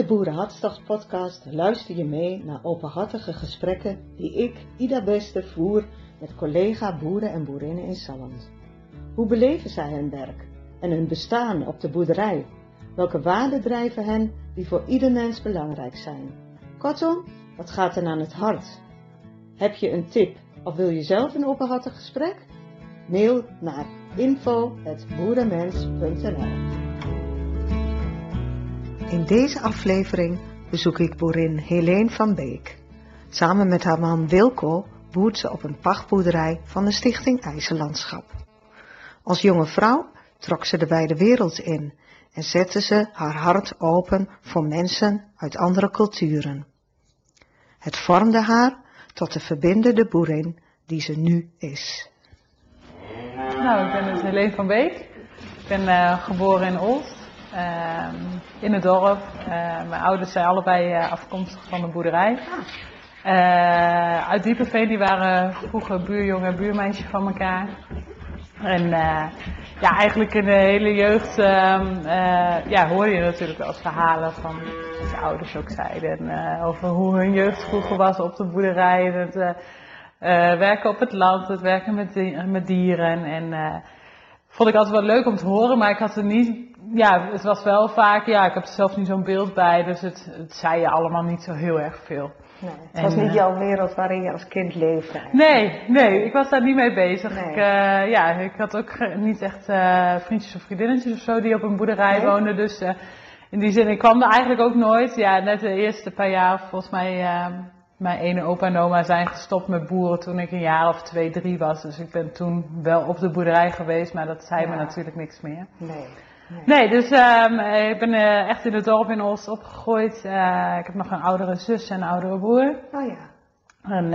de Boerenhartstocht podcast luister je mee naar openhartige gesprekken die ik, Ida Beste, voer met collega boeren en boerinnen in Salland. Hoe beleven zij hun werk en hun bestaan op de boerderij? Welke waarden drijven hen die voor ieder mens belangrijk zijn? Kortom, wat gaat er aan het hart? Heb je een tip of wil je zelf een openhartig gesprek? Mail naar info.boerenmens.nl In deze aflevering bezoek ik boerin Helene van Beek. Samen met haar man Wilco boert ze op een pachtboerderij van de stichting IJzerlandschap. Als jonge vrouw trok ze de wijde wereld in en zette ze haar hart open voor mensen uit andere culturen. Het vormde haar tot de verbindende boerin die ze nu is. Nou, ik ben dus Helene van Beek. Ik ben uh, geboren in Olst, in het dorp. Uh, mijn ouders zijn allebei afkomstig van de boerderij. uit Diepenveen, die waren vroeger buurjongen en buurmeisje van elkaar. En ja, eigenlijk in de hele jeugd ehm, ja, hoor je natuurlijk wel verhalen van wat je ouders ook zeiden. over hoe hun jeugd vroeger was op de boerderij. Het, werken op het land, het werken met, met dieren. En vond ik altijd wel leuk om te horen, maar ik had er niet. Ja, het was wel vaak. Ja, ik heb er zelf niet zo'n beeld bij, dus het, het zei je allemaal niet zo heel erg veel. Nee, het was niet jouw wereld waarin je als kind leefde. Nee, nee, ik was daar niet mee bezig. Ik, uh, ja, ik had ook niet echt uh, vriendjes of vriendinnetjes of zo die op een boerderij nee? woonden. Dus uh, in die zin, ik kwam er eigenlijk ook nooit. Ja, net de eerste paar jaar, volgens mij mijn ene opa en oma zijn gestopt met boeren toen ik een jaar of twee, drie was. Dus ik ben toen wel op de boerderij geweest, maar dat zei ja. me natuurlijk niks meer. Nee. Nee, nee dus um, ik ben uh, echt in het dorp in Oost opgegroeid. Uh, ik heb nog een oudere zus en een oudere broer. Oh ja. En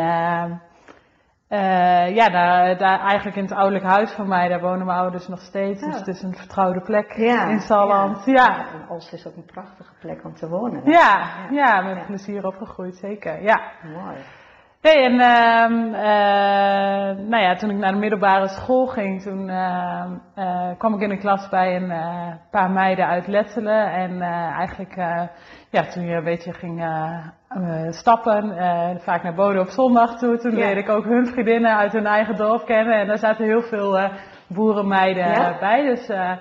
uh, uh, ja, daar, daar eigenlijk in het ouderlijk huis van mij, daar wonen mijn ouders nog steeds. Oh. Dus het is een vertrouwde plek ja, in Salland. Ja. ja. En Oost is ook een prachtige plek om te wonen. Ja, ja, met plezier opgegroeid, zeker. Ja. Mooi. Nee, en uh, uh, nou ja, toen ik naar de middelbare school ging, toen uh, kwam ik in een klas bij een paar meiden uit Lettelen. En eigenlijk, ja, toen je een beetje ging stappen, vaak naar Bode op zondag toe, toen ja. leerde ik ook hun vriendinnen uit hun eigen dorp kennen. En daar zaten heel veel boerenmeiden ja? bij. Dus ja.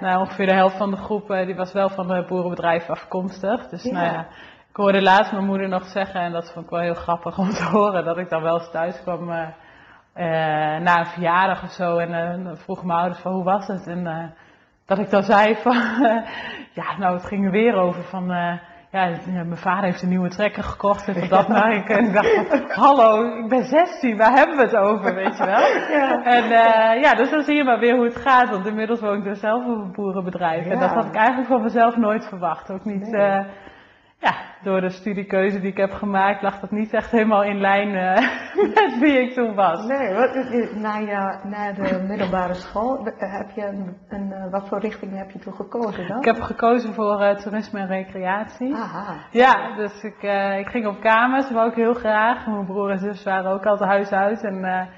nou, ongeveer de helft van de groep die was wel van het boerenbedrijf afkomstig. Dus nou ja. Ik hoorde laatst mijn moeder nog zeggen, en dat vond ik wel heel grappig om te horen, dat ik dan wel eens thuis kwam uh, uh, na een verjaardag of zo. En uh, dan vroegen mijn ouders van hoe was het? En dat ik dan zei van, ja nou het ging er weer over van, ja mijn vader heeft een nieuwe trekker gekocht en dat naar ik. En ik dacht van, hallo ik ben 16, waar hebben we het over, weet je wel? Ja. En ja, dus dan zie je maar weer hoe het gaat, want inmiddels woon ik dus zelf op een boerenbedrijf. Ja. En dat had ik eigenlijk van mezelf nooit verwacht, ook niet... Nee ja, door de studiekeuze die ik heb gemaakt, lag dat niet echt helemaal in lijn uh, met wie ik toen was. Nee, wat, na, je, na de middelbare school, heb je een, een, wat voor richting heb je toen gekozen dan? Ik heb gekozen voor uh, toerisme en recreatie. Aha. Ja, dus ik, uh, ik ging op kamers, wou ik heel graag. Mijn broer en zus waren ook altijd huis uit. En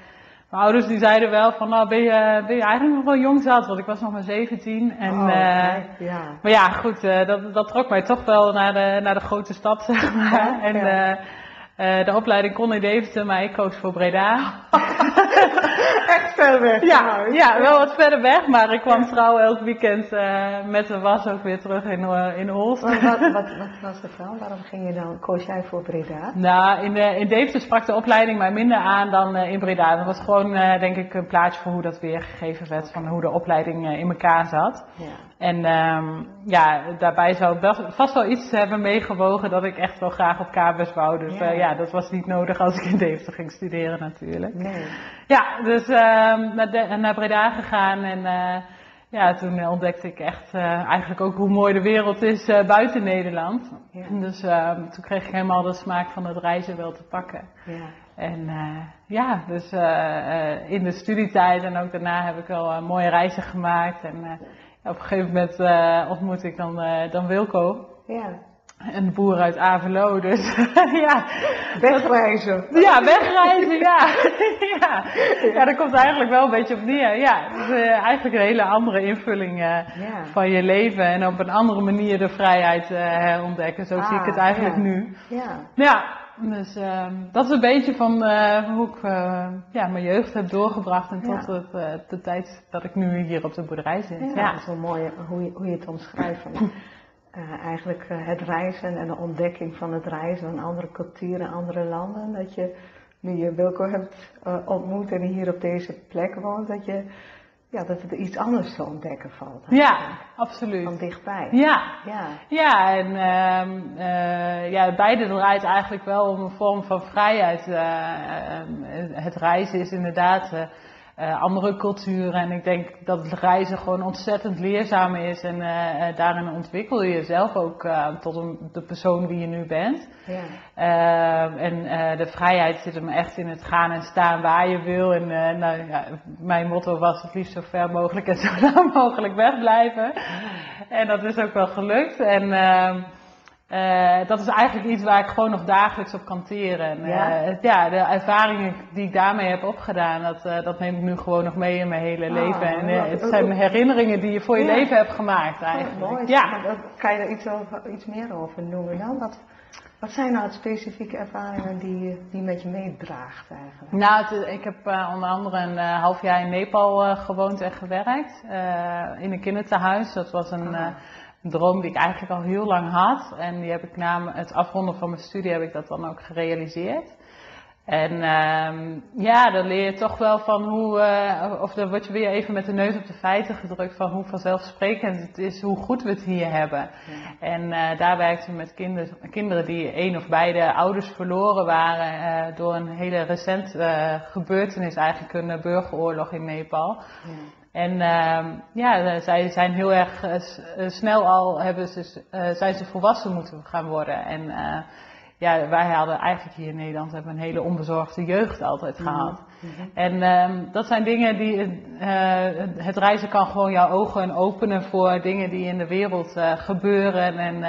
mijn ouders die zeiden wel van, nou ben je, ben je eigenlijk nog wel jong zat, want ik was nog maar 17. En, oh, okay. ja. Maar ja, goed, uh, dat, dat trok mij toch wel naar de, naar de grote stad, zeg maar. en ja. uh, uh, de opleiding kon in Deventer, maar ik koos voor Breda. Echt ver weg. Ja, ja, wel wat verder weg, maar ik kwam trouw elk weekend met de was ook weer terug in, in Holst. Wat, wat, wat, was het dan? Waarom ging je dan, koos jij voor Breda? Nou, in, de, in Deventer sprak de opleiding mij minder aan dan in Breda. Dat was gewoon, denk ik, een plaatje voor hoe dat weergegeven werd, van hoe de opleiding in elkaar zat. Ja. En um, ja, daarbij zou vast wel iets hebben meegewogen dat ik echt wel graag op KBS wou. Dus ja. Uh, ja, dat was niet nodig als ik in Deventer ging studeren natuurlijk. Nee. Ja, dus uh, naar, de, naar Breda gegaan en uh, ja, toen ontdekte ik echt uh, eigenlijk ook hoe mooi de wereld is buiten Nederland. Ja. Dus toen kreeg ik helemaal de smaak van het reizen wel te pakken. Ja. En ja, dus in de studietijd en ook daarna heb ik wel mooie reizen gemaakt en op een gegeven moment ontmoet ik dan, dan Wilco. Ja. Een boer uit Avelo, dus ja. Wegreizen. Ja, wegreizen, ja. ja. Ja, dat komt eigenlijk wel een beetje op neer. Ja, het is eh, eigenlijk een hele andere invulling eh, Ja. van je leven en op een andere manier de vrijheid eh, herontdekken. Zo zie ik het Ah, eigenlijk ja. nu. Ja. Ja, dus ehm, dat is een beetje van hoe ik ja, mijn jeugd heb doorgebracht en tot het, de tijd dat ik nu hier op de boerderij zit. Ja, Ja, dat is wel mooi hoe je, hoe je het omschrijft. Eh, eigenlijk eh, het reizen en de ontdekking van het reizen van andere culturen, andere landen. Dat je nu je Wilco hebt eh, ontmoet en hier op deze plek woont, dat, je, ja, dat het iets anders te ontdekken valt. ja absoluut. Van dichtbij. Ja, Ja. Ja, en ehm, eh, ja, beide draait eigenlijk wel om een vorm van vrijheid. Eh, ehm, het reizen is inderdaad eh, andere culturen. En ik denk dat het reizen gewoon ontzettend leerzaam is. En eh, eh, daarin ontwikkel je jezelf ook tot een, de persoon wie je nu bent. Ja. Ehm, en de vrijheid zit hem echt in het gaan en staan waar je wil. En nou, ja, mijn motto was het liefst zo ver mogelijk en zo lang mogelijk wegblijven. En dat is ook wel gelukt. En eh, dat is eigenlijk iets waar ik gewoon nog dagelijks op kan teren. En, Ja? eh, ja, de ervaringen die ik daarmee heb opgedaan, dat, eh, dat neem ik nu gewoon nog mee in mijn hele Ah, leven. En wat- het zijn herinneringen die je voor je Ja. leven hebt gemaakt Oh, eigenlijk. Ja. Maar Kan je er iets, over, iets meer over noemen dan? Wat, wat zijn nou specifieke ervaringen die, je- die met je meedraagt eigenlijk? Nou, het- ik heb onder andere een half jaar in Nepal gewoond en gewerkt. in een kinderthuis. Dat was een, Ah. Een droom die ik eigenlijk al heel lang had. En die heb ik na het afronden van mijn studie heb ik dat dan ook gerealiseerd. En ehm, ja, dan leer je toch wel van hoe, eh, of dan word je weer even met de neus op de feiten gedrukt van hoe vanzelfsprekend het is, hoe goed we het hier hebben. En eh, daar werkten we met kinderen, kinderen die één of beide ouders verloren waren eh, door een hele recent eh, gebeurtenis, eigenlijk een burgeroorlog in Nepal. Ja. En ehm, ja, eh, zij zijn heel erg eh, eh, snel al hebben ze, zijn ze volwassen moeten gaan worden. En ja, wij hadden eigenlijk hier in Nederland hebben een hele onbezorgde jeugd altijd gehad. Mhm. En ehm, dat zijn dingen die, het reizen kan gewoon jouw ogen openen voor dingen die in de wereld gebeuren en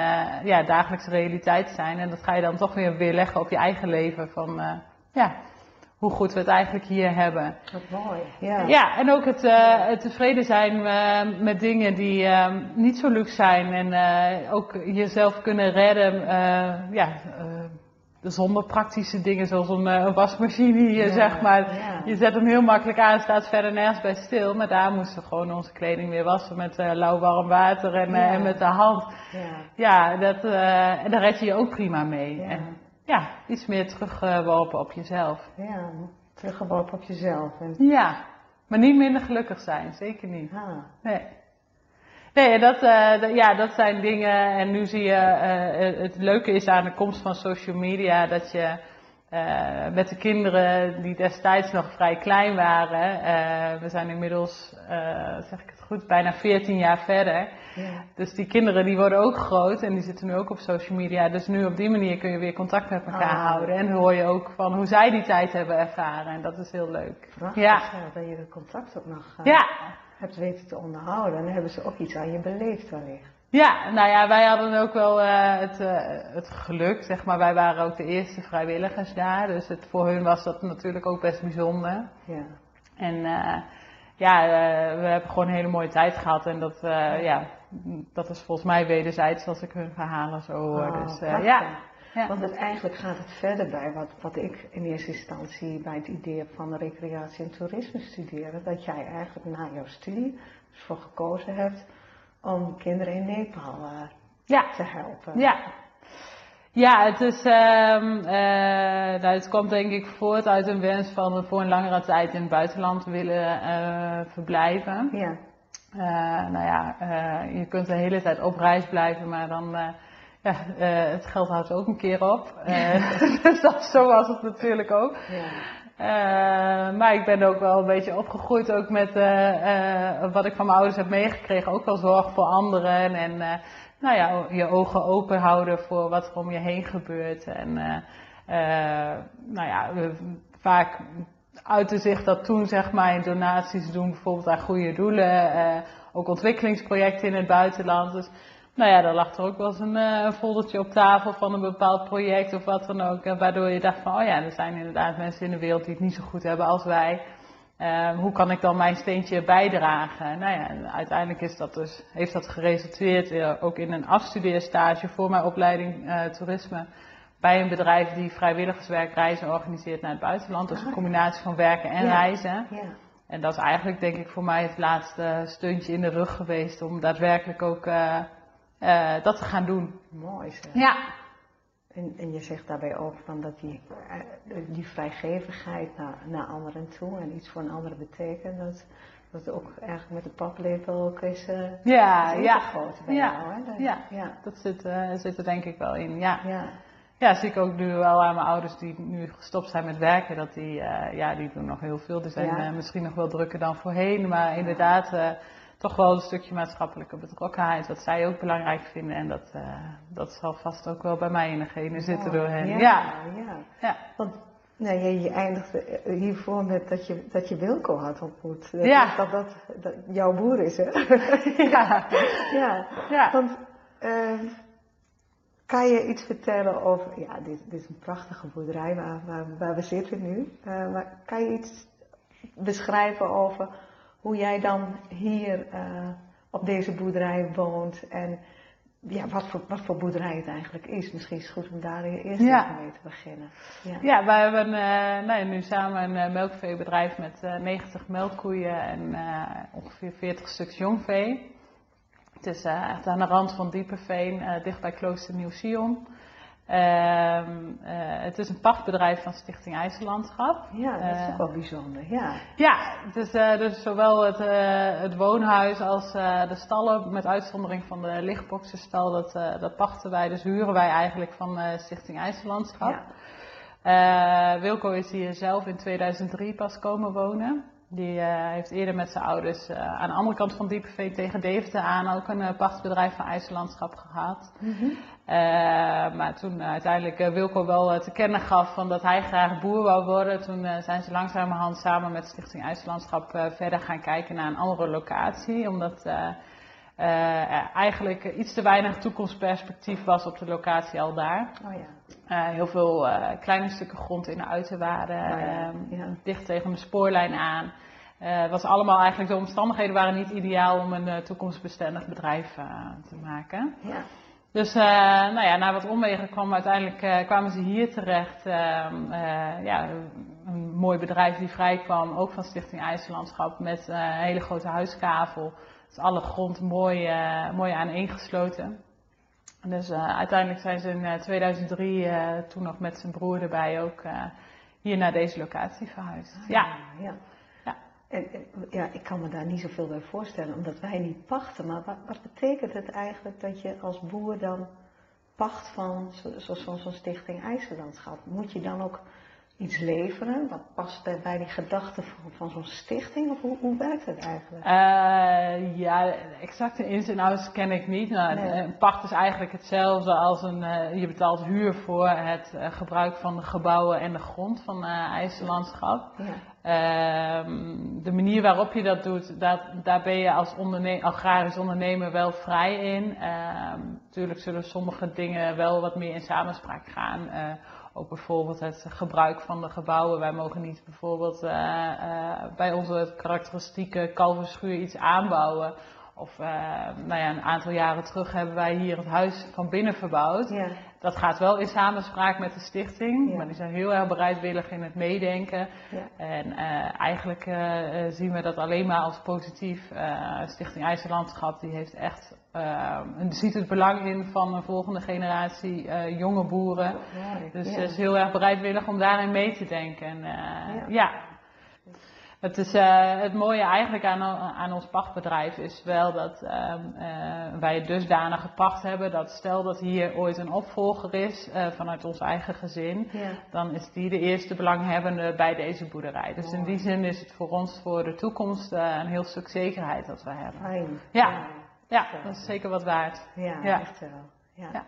ja, dagelijkse realiteit zijn. En dat ga je dan toch weer weerleggen op je eigen leven van, ja, hoe goed we het eigenlijk hier hebben. Wat mooi. Ja. Ja, en ook het, eh, het tevreden zijn eh, met dingen die eh, niet zo luxe zijn. En ook jezelf kunnen redden. ja, zonder praktische dingen zoals een, een wasmachine hier, Ja, zeg maar. ja. Je zet hem heel makkelijk aan, staat verder nergens bij stil. Maar daar moesten we gewoon onze kleding weer wassen met lauw warm water en, Ja. en met de hand. Ja. Ja, dat, en daar red je je ook prima mee. En ja, iets meer terugworpen op jezelf. ja. Teruggeworpen op jezelf. En, Ja, maar niet minder gelukkig zijn, zeker niet. ah, Nee. Nee, dat, eh, dat- ja, dat zijn dingen. En nu zie je, eh, het leuke is aan de komst van social media dat je eh, met de kinderen die destijds nog vrij klein waren, eh, we zijn inmiddels, eh, zeg ik het goed, bijna 14 jaar verder. ja. Dus die kinderen die worden ook groot en die zitten nu ook op social media. Dus nu op die manier kun je weer contact met elkaar Ah. houden. En hoor je ook van hoe zij die tijd hebben ervaren. En dat is heel leuk. Prachtig Ja. dat je het contact ook nog Ja, hebt weten te onderhouden. En dan hebben ze ook iets aan je beleefd wellicht. Ja, nou ja, wij hadden ook wel eh, het, eh, het geluk, zeg maar. Wij waren ook de eerste vrijwilligers daar. Dus het, voor hun was dat natuurlijk ook best bijzonder. Ja. En eh, ja, we hebben gewoon een hele mooie tijd gehad. En dat, ja, dat is volgens mij wederzijds als ik hun verhalen zo hoor. Oh, dus ja. ja. Want het, eigenlijk gaat het verder bij wat, wat ik in eerste instantie bij het idee heb van recreatie en toerisme studeren. Dat jij eigenlijk na jouw studie ervoor gekozen hebt om kinderen in Nepal eh, ja. te helpen. Ja. Ja, het is, ehm, eh, nou, het komt denk ik voort uit een wens van voor een langere tijd in het buitenland willen eh, verblijven. Ja. Nou ja, je kunt de hele tijd op reis blijven, maar dan, ja, het geld houdt ook een keer op. Dus dat, zo was het natuurlijk ook. ja. Eh, maar ik ben ook wel een beetje opgegroeid ook met eh, eh, wat ik van mijn ouders heb meegekregen. Ook wel zorg voor anderen en nou ja, je ogen open houden voor wat er om je heen gebeurt. En nou ja, vaak uitte zich dat toen zeg maar donaties doen bijvoorbeeld aan goede doelen. ook ontwikkelingsprojecten in het buitenland. Dus nou ja, dan lag er ook wel eens een, uh, een foldertje op tafel van een bepaald project of wat dan ook. waardoor je dacht van, oh ja, er zijn inderdaad mensen in de wereld die het niet zo goed hebben als wij. Uh, hoe kan ik dan mijn steentje bijdragen? Nou ja, uiteindelijk is dat dus, heeft dat geresulteerd uh, ook in een afstudeerstage voor mijn opleiding uh, toerisme. Bij een bedrijf die vrijwilligerswerk reizen organiseert naar het buitenland. Dus een combinatie van werken en Ja. reizen. Ja. En dat is eigenlijk denk ik voor mij het laatste steuntje in de rug geweest om daadwerkelijk ook eh, eh, dat te gaan doen. Mooi zeg. Ja, En, en je zegt daarbij ook van dat die, eh, die vrijgevigheid naar, naar anderen toe en iets voor een ander betekent, dat, dat ook eigenlijk met de paplepel ook is uh, ja, ja. groot bij Ja, jou. Hè? Dat- ja. ja. Dat zit, eh, zit er denk ik wel in. Ja. Ja. ja, zie ik ook nu wel aan mijn ouders die nu gestopt zijn met werken. Dat die, eh, ja, die doen nog heel veel. Die zijn Ja. eh, misschien nog wel drukker dan voorheen. Maar inderdaad, eh, toch wel een stukje maatschappelijke betrokkenheid. Wat zij ook belangrijk vinden. En dat, eh, dat zal vast ook wel bij mij in de genen zitten door hen. Ja, Ja, ja. ja. Want nou, je, je eindigde eh, hiervoor met dat je, dat je Wilco had ontmoet. Dat, Ja. dat, dat, dat jouw boer is, hè? ja. ja. ja. Want ehm, kan je iets vertellen over, ja, dit, dit is een prachtige boerderij waar, waar, waar we zitten nu. Eh, maar kan je iets beschrijven over hoe jij dan hier eh, op deze boerderij woont en ja, wat, voor, wat voor boerderij het eigenlijk is? Misschien is het goed om daar eerst Ja. even mee te beginnen. Ja. Ja, wij hebben nou ja, nu samen een eh, melkveebedrijf met eh 90 melkkoeien en ongeveer 40 stuks jongvee. Het is echt aan de rand van Diepenveen, dicht bij Klooster Nieuw-Sion. Ehm, eh, het is een pachtbedrijf van Stichting IJssellandschap. Ja, dat is Eh, ook wel bijzonder. Ja, ja, is eh, dus zowel het, het woonhuis als de stallen, met uitzondering van de lichtboxenstal, dat, dat pachten wij, dus huren wij eigenlijk van Stichting IJssellandschap. ja. Wilco is hier zelf in 2003 pas komen wonen. Die eh, heeft eerder met zijn ouders eh, aan de andere kant van Diepenveen tegen Deventer aan ook een eh, pachtbedrijf van IJssellandschap gehad. Mhm. Maar toen uiteindelijk Wilco wel te kennen gaf van dat hij graag boer wou worden, toen zijn ze langzamerhand samen met Stichting IJssellandschap eh, verder gaan kijken naar een andere locatie. Omdat er eigenlijk iets te weinig toekomstperspectief was op de locatie al daar. Oh ja. Eh, heel veel kleine stukken grond in de uiterwaarden, Oh ja, ehm, ja. dicht tegen de spoorlijn aan. Eh, was allemaal eigenlijk, de omstandigheden waren niet ideaal om een toekomstbestendig bedrijf te maken. Ja. Dus nou ja, na wat omwegen kwam uiteindelijk, kwamen ze hier terecht. Ehm, eh, ja, een mooi bedrijf die vrijkwam, ook van Stichting IJssellandschap, met een hele grote huiskavel. Dus alle grond mooi, eh, mooi aaneengesloten. Dus eh, uiteindelijk zijn ze in eh, 2003, eh, toen nog met zijn broer erbij, ook hier naar deze locatie verhuisd. Ja, ja. Ja. En, en, ja, ik kan me daar niet zoveel bij voorstellen, omdat wij niet pachten. Maar wat, wat betekent het eigenlijk dat je als boer dan pacht van zo- zo- zo- zo'n stichting IJssellandschap? Moet je dan ook iets leveren? Wat past bij die gedachte van, van zo'n stichting? Of hoe, hoe werkt het eigenlijk? Eh, ja, exacte ins en outs ken ik niet. Nou, Nee. Een pacht is eigenlijk hetzelfde als een, eh, je betaalt huur voor het eh, gebruik van de gebouwen en de grond van IJssellandschap. Ja. Ehm, de manier waarop je dat doet, dat, daar ben je als onderne agrarisch ondernemer wel vrij in. Ehm, natuurlijk zullen sommige dingen wel wat meer in samenspraak gaan. Ook bijvoorbeeld het gebruik van de gebouwen. Wij mogen niet bijvoorbeeld eh, eh, bij onze karakteristieke kalverschuur iets aanbouwen. Of eh, nou ja, een aantal jaren terug hebben wij hier het huis van binnen verbouwd. Ja. Dat gaat wel in samenspraak met de stichting, Ja. maar die zijn heel erg bereidwillig in het meedenken. Ja. En eh, eigenlijk eh, zien we dat alleen maar als positief. Eh, stichting IJssellandschap die heeft echt, ziet het belang in van een volgende generatie jonge boeren. Dus ja. ze is heel erg bereidwillig om daarin mee te denken. En, Ja. Het, is, eh, het mooie eigenlijk aan, aan ons pachtbedrijf is wel dat ehm, eh, wij dusdanig pacht hebben dat stel dat hier ooit een opvolger is eh, vanuit ons eigen gezin, Ja. dan is die de eerste belanghebbende bij deze boerderij. Dus in die zin is het voor ons voor de toekomst een heel stuk zekerheid dat we hebben. Fijn. Ja. Ja, dat is zeker wat waard. Ja, Ja. echt wel. Ja. Ja.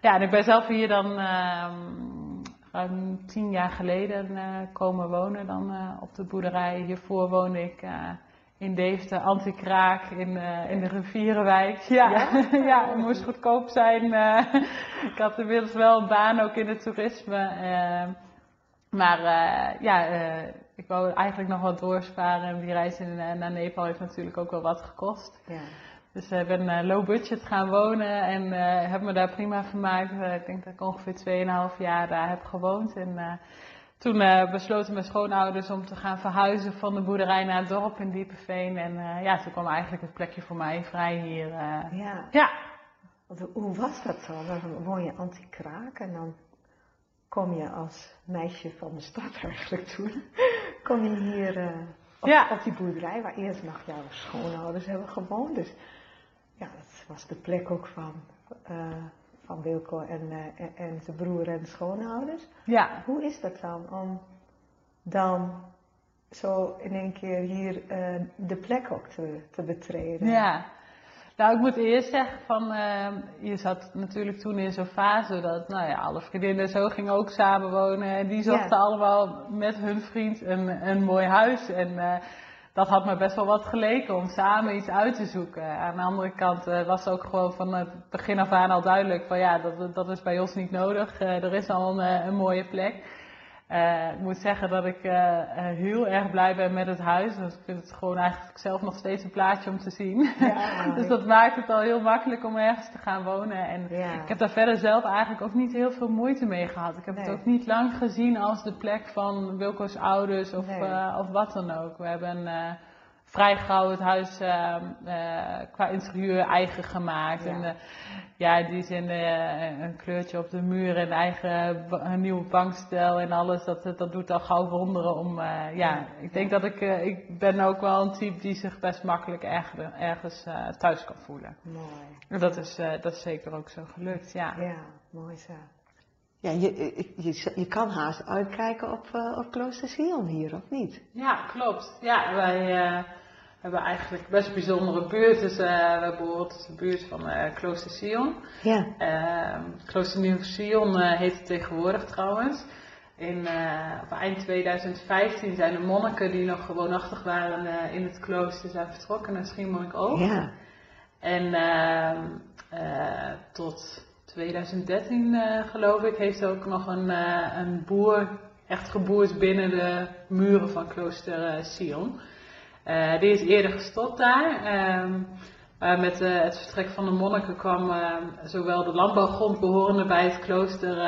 Ja, en ik ben zelf hier dan ehm, ruim tien jaar geleden eh, komen wonen dan eh, op de boerderij. Hiervoor woonde ik eh, in Deventer, Antikraak, in, uh, in de Rivierenwijk. Ja, ja? ja het moest goedkoop zijn. Uh, ik had inmiddels wel een baan ook in het toerisme. Uh, maar ja, ik wou eigenlijk nog wat doorsparen. En die reis in, naar Nepal heeft natuurlijk ook wel wat gekost. Ja. Dus ik ben low budget gaan wonen en heb me daar prima vermaakt. ik denk dat ik ongeveer 2,5 jaar daar heb gewoond. En, toen besloten mijn schoonouders om te gaan verhuizen van de boerderij naar het dorp in Diepeveen. En ja, toen kwam eigenlijk het plekje voor mij vrij hier. Ja. ja. hoe was dat zo? Dan woon je anti-kraak en dan kom je als meisje van de stad eigenlijk toen. kom je hier op, ja. op, die boerderij waar eerst nog jouw schoonouders hebben gewoond. Dus ja, dat was de plek ook van van Wilco en, uh, en, zijn broer en schoonouders. Ja. Hoe is dat dan om dan zo in één keer hier uh, de plek ook te, te betreden? Ja. Nou, ik moet eerst zeggen van, uh, je zat natuurlijk toen in zo'n fase dat, nou ja, alle vriendinnen zo gingen ook samenwonen. En die zochten allemaal met hun vriend een, een mooi huis. En dat had me best wel wat geleken om samen iets uit te zoeken. Aan de andere kant uh, was ook gewoon van het begin af aan al duidelijk van ja, dat, dat is bij ons niet nodig. Uh, er is al een, eh, een mooie plek. Uh, ik moet zeggen dat ik uh, heel erg blij ben met het huis. Dus ik vind het gewoon eigenlijk zelf nog steeds een plaatje om te zien. Ja, dus dat maakt het al heel makkelijk om ergens te gaan wonen. En ik heb daar verder zelf eigenlijk ook niet heel veel moeite mee gehad. Ik heb het ook niet lang gezien als de plek van Wilco's ouders of, nee. of wat dan ook. We hebben vrij gauw het huis uh, qua interieur eigen gemaakt. Ja. En uh, ja, die zin uh, een kleurtje op de muur en eigen een nieuwe bankstel en alles. Dat, dat doet al gauw wonderen om. ja, ik denk dat ik, ik ben ook wel een type die zich best makkelijk ergens, ergens thuis kan voelen. Mooi. Dat is, dat is zeker ook zo gelukt, ja. Ja, mooi zo. Ja, je, je, je kan haast uitkijken op, uh, op Klooster Sion hier, of niet? Ja, klopt. Ja, wij hebben eigenlijk best bijzondere buurt. Dus uh, we behoren tot de buurt van Klooster Sion. Ja. Ehm, Klooster Nieuw Sion heet het tegenwoordig trouwens. In, op eind 2015 zijn de monniken die nog woonachtig waren in het klooster zijn vertrokken naar Schiermonnikoog. Ja. En ehm, tot 2013 uh, eh, geloof ik, heeft ook nog een, een boer echt geboerd binnen de muren van klooster uh, die is eerder gestopt daar. Ehm, met het vertrek van de monniken kwam zowel de landbouwgrond behorende bij het klooster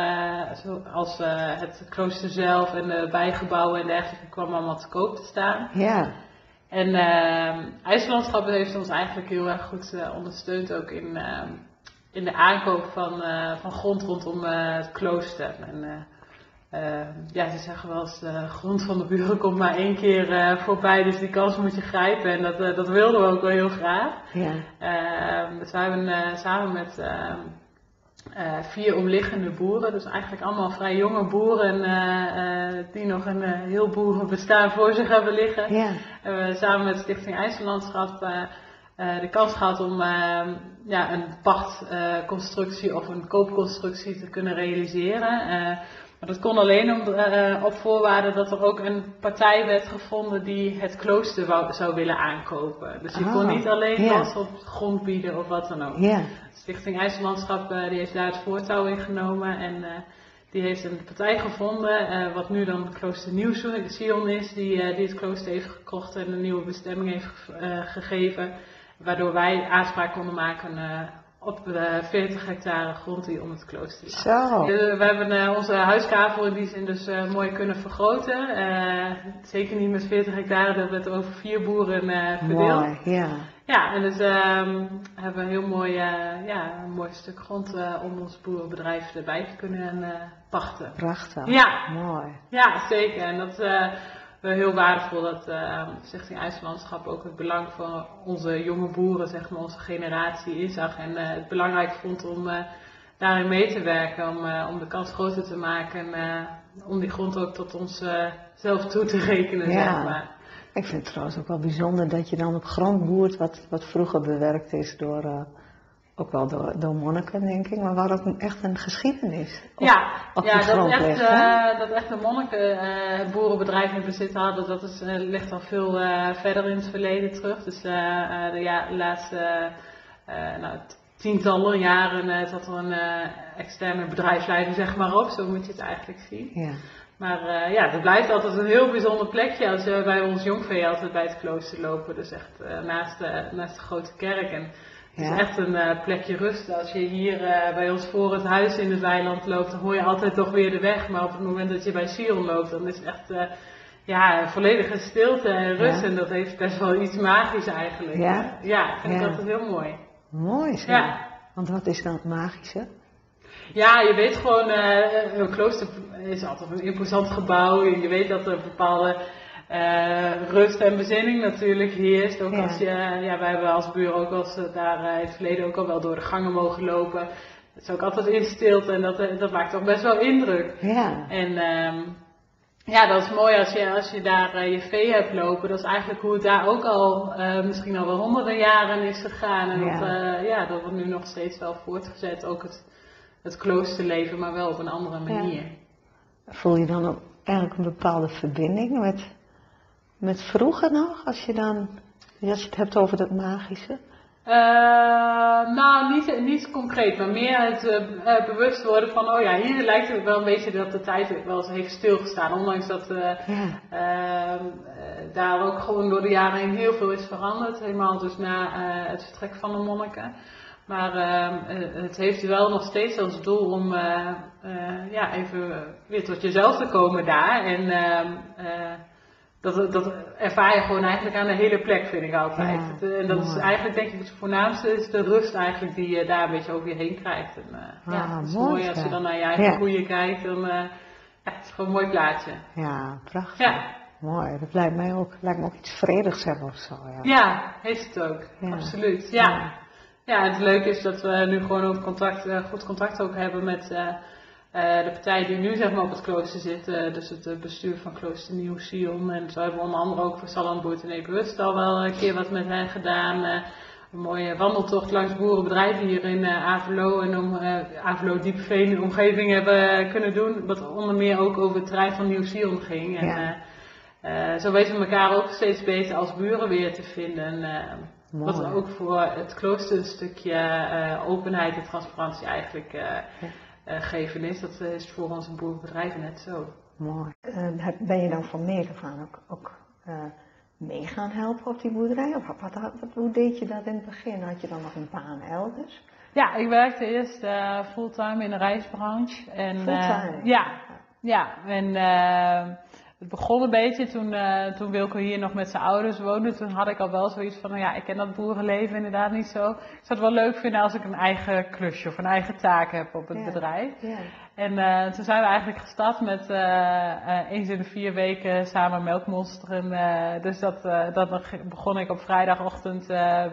als het klooster zelf en de bijgebouwen en dergelijke kwam allemaal te koop te staan. Ja. En uh, IJslandschap heeft ons eigenlijk heel erg goed ondersteund ook in, ehm, in de aankoop van, uh, van grond rondom uh, het klooster. En, uh, ja, ze zeggen wel eens, de grond van de buren komt maar één keer voorbij, dus die kans moet je grijpen. En dat, dat wilden we ook wel heel graag. Ja. Ehm, dus we hebben samen met ehm, vier omliggende boeren, dus eigenlijk allemaal vrij jonge boeren die nog een heel boerenbestaan voor zich hebben liggen. Ja. samen met Stichting IJslandschap de kans gehad om uh, ja, een pachtconstructie of een koopconstructie te kunnen realiseren. Eh, maar dat kon alleen om, op voorwaarde dat er ook een partij werd gevonden die het klooster wou, zou willen aankopen. Dus je kon ah, niet alleen yeah. op grond bieden of wat dan ook. Yeah. Stichting IJslandschap die heeft daar het voortouw in genomen en die heeft een partij gevonden, wat nu dan het klooster Nieuw Sion is, die, die het klooster heeft gekocht en een nieuwe bestemming heeft gegeven. Waardoor wij aanspraak konden maken op de 40 hectare grond die om het klooster ligt. Zo. we hebben uh, onze huiskavel in die zin dus uh, mooi kunnen vergroten. zeker niet met 40 hectare, dat werd over vier boeren verdeeld. Mooi, ja. Ja, en dus um, hebben we een heel mooi, ja, een mooi stuk grond om ons boerenbedrijf erbij te kunnen pachten. Prachtig. Ja. Mooi. Ja, zeker. En dat wel heel waardevol dat uh, Stichting IJslandschap ook het belang van onze jonge boeren, zeg maar onze generatie, inzag. En uh, het belangrijk vond om uh, daarin mee te werken, om, om de kans groter te maken. En om die grond ook tot ons zelf toe te rekenen, ja. zeg maar. Ik vind het trouwens ook wel bijzonder dat je dan op grond boert wat, wat vroeger bewerkt is door ook wel door, door monniken, denk ik, maar waar ook echt een geschiedenis op, ja, op ja dat, grond echt, ligt. hè? eh, dat echt de monniken het boerenbedrijf in bezit hadden, dat is, eh, ligt al veel eh, verder in het verleden terug. Dus de ja, laatste nou, tientallen jaren zat er een externe bedrijfsleider zeg maar op, zo moet je het eigenlijk zien. Ja. Maar ja, het blijft altijd een heel bijzonder plekje als we bij ons jongvee altijd bij het klooster lopen. Dus echt naast, de, naast de grote kerk. En het Ja. is echt een eh, plekje rust. Als je hier eh, bij ons voor het huis in het weiland loopt, dan hoor je altijd toch weer de weg. Maar op het moment dat je bij Sion loopt, dan is het echt eh, ja, volledige stilte en rust. Ja. En dat heeft best wel iets magisch eigenlijk. Ja? Ja, ik vind het altijd heel mooi. Mooi zo. Ja. Want wat is dan het magische? Ja, je weet gewoon, een klooster is altijd een imposant gebouw. Je weet dat er bepaalde eh, rust en bezinning natuurlijk heerst. Ook Ja. als je, ja, wij hebben als buur ook eh, daar eh, in het verleden ook al wel door de gangen mogen lopen. Het is ook altijd in stilte en dat, eh, dat maakt toch best wel indruk. Ja. En ehm, ja, dat is mooi als je, als je daar je vee hebt lopen. Dat is eigenlijk hoe het daar ook al misschien al wel honderden jaren is gegaan. En Ja. dat, ja, dat wordt nu nog steeds wel voortgezet. Ook het, het kloosterleven, maar wel op een andere manier. Voel je dan ook eigenlijk een bepaalde verbinding met, met vroeger nog? Als je dan, als je het hebt over dat magische? Eh, nou, niet, niet concreet, maar meer het eh, bewust worden van, oh ja, hier lijkt het wel een beetje dat de tijd wel eens heeft stilgestaan. Ondanks dat eh, Ja. Ehm, eh, daar ook gewoon door de jaren heen heel veel is veranderd. Helemaal dus na het vertrek van de monniken. Maar ehm, eh, het heeft wel nog steeds als doel om ja, even weer tot jezelf te komen daar. En ehm, eh, dat, dat ervaar je gewoon eigenlijk aan de hele plek, vind ik altijd. Ja, eh, en dat is eigenlijk denk ik het voornaamste, is de rust eigenlijk die je daar een beetje over je heen krijgt. En, eh, ja, Ah, het is mooi mooi als je dan naar je eigen Ja. koeien kijkt. Dan, eh, ja, het is gewoon een mooi plaatje. Ja, prachtig. Ja. Mooi. Dat lijkt mij ook, lijkt me ook iets vredigs hebben of zo. Ja. Ja, heeft het ook. Ja. Absoluut. Ja. ja, het leuke is dat we nu gewoon ook contact, goed contact ook hebben met eh, de partij die nu zeg maar op het klooster zit. eh, dus het eh, bestuur van klooster Nieuw Sion. En zo hebben we onder andere ook voor Sallandboert en Ebenrust al wel een keer wat met hen gedaan. een mooie wandeltocht langs boerenbedrijven hier in Avelo en om Avelo Diepveen omgeving hebben kunnen doen. Wat onder meer ook over het terrein van Nieuw Sion ging. En, Ja. zo weten we elkaar ook steeds beter als buren weer te vinden. wat ook voor het klooster een stukje openheid en transparantie eigenlijk geven is. Dat is voor onze boerenbedrijven net zo. Mooi. Eh, ben je dan van meet af aan ook, ook eh, mee gaan helpen op die boerderij? Of wat, wat, wat- hoe deed je dat in het begin? Had je dan nog een baan elders? Ja, ik werkte eerst eh, fulltime in de reisbranche. En, eh, Fulltime? ja, ja, en eh, het begon een beetje toen, eh, toen Wilco hier nog met zijn ouders woonde. Toen had ik al wel zoiets van, nou ja, ik ken dat boerenleven inderdaad niet zo. Ik zou het wel leuk vinden als ik een eigen klusje of een eigen taak heb op het Ja. bedrijf. Ja. En eh, toen zijn we eigenlijk gestart met eh, eens in de vier weken samen melkmonsteren. dus dat, dat begon ik op vrijdagochtend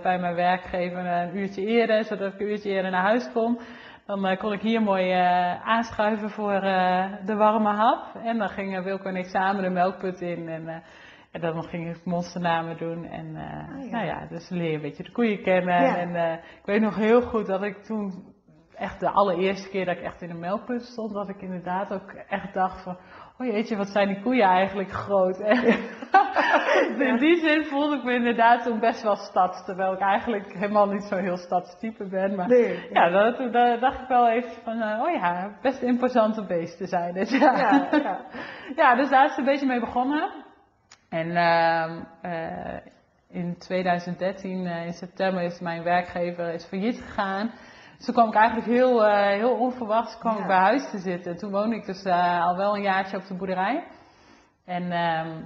bij mijn werkgever een uurtje eerder, zodat ik een uurtje eerder naar huis kon. Dan eh, kon ik hier mooi eh, aanschuiven voor eh, de warme hap. En dan gingen Wilco en ik samen de melkput in. En, en dan ging ik monsternamen doen. En Ah, ja. nou ja, dus leer je een beetje de koeien kennen. Ja. En ik weet nog heel goed dat ik toen echt de allereerste keer dat ik echt in een melkput stond, dat ik inderdaad ook echt dacht van, oh jeetje, wat zijn die koeien eigenlijk groot. En in die zin voelde ik me inderdaad toen best wel stads, terwijl ik eigenlijk helemaal niet zo'n heel stadstype ben. Maar Nee. ja, dat, dacht ik wel even van, eh, oh ja, best imposante beesten zijn. Ja. Ja, ja. Ja, dus daar is het een beetje mee begonnen. En ehm, eh, in 2013, eh, in september, is mijn werkgever is failliet gegaan. Dus toen kwam ik eigenlijk heel, eh, heel onverwachts kwam Ja. ik bij huis te zitten. Toen woonde ik dus eh, al wel een jaartje op de boerderij. En ehm,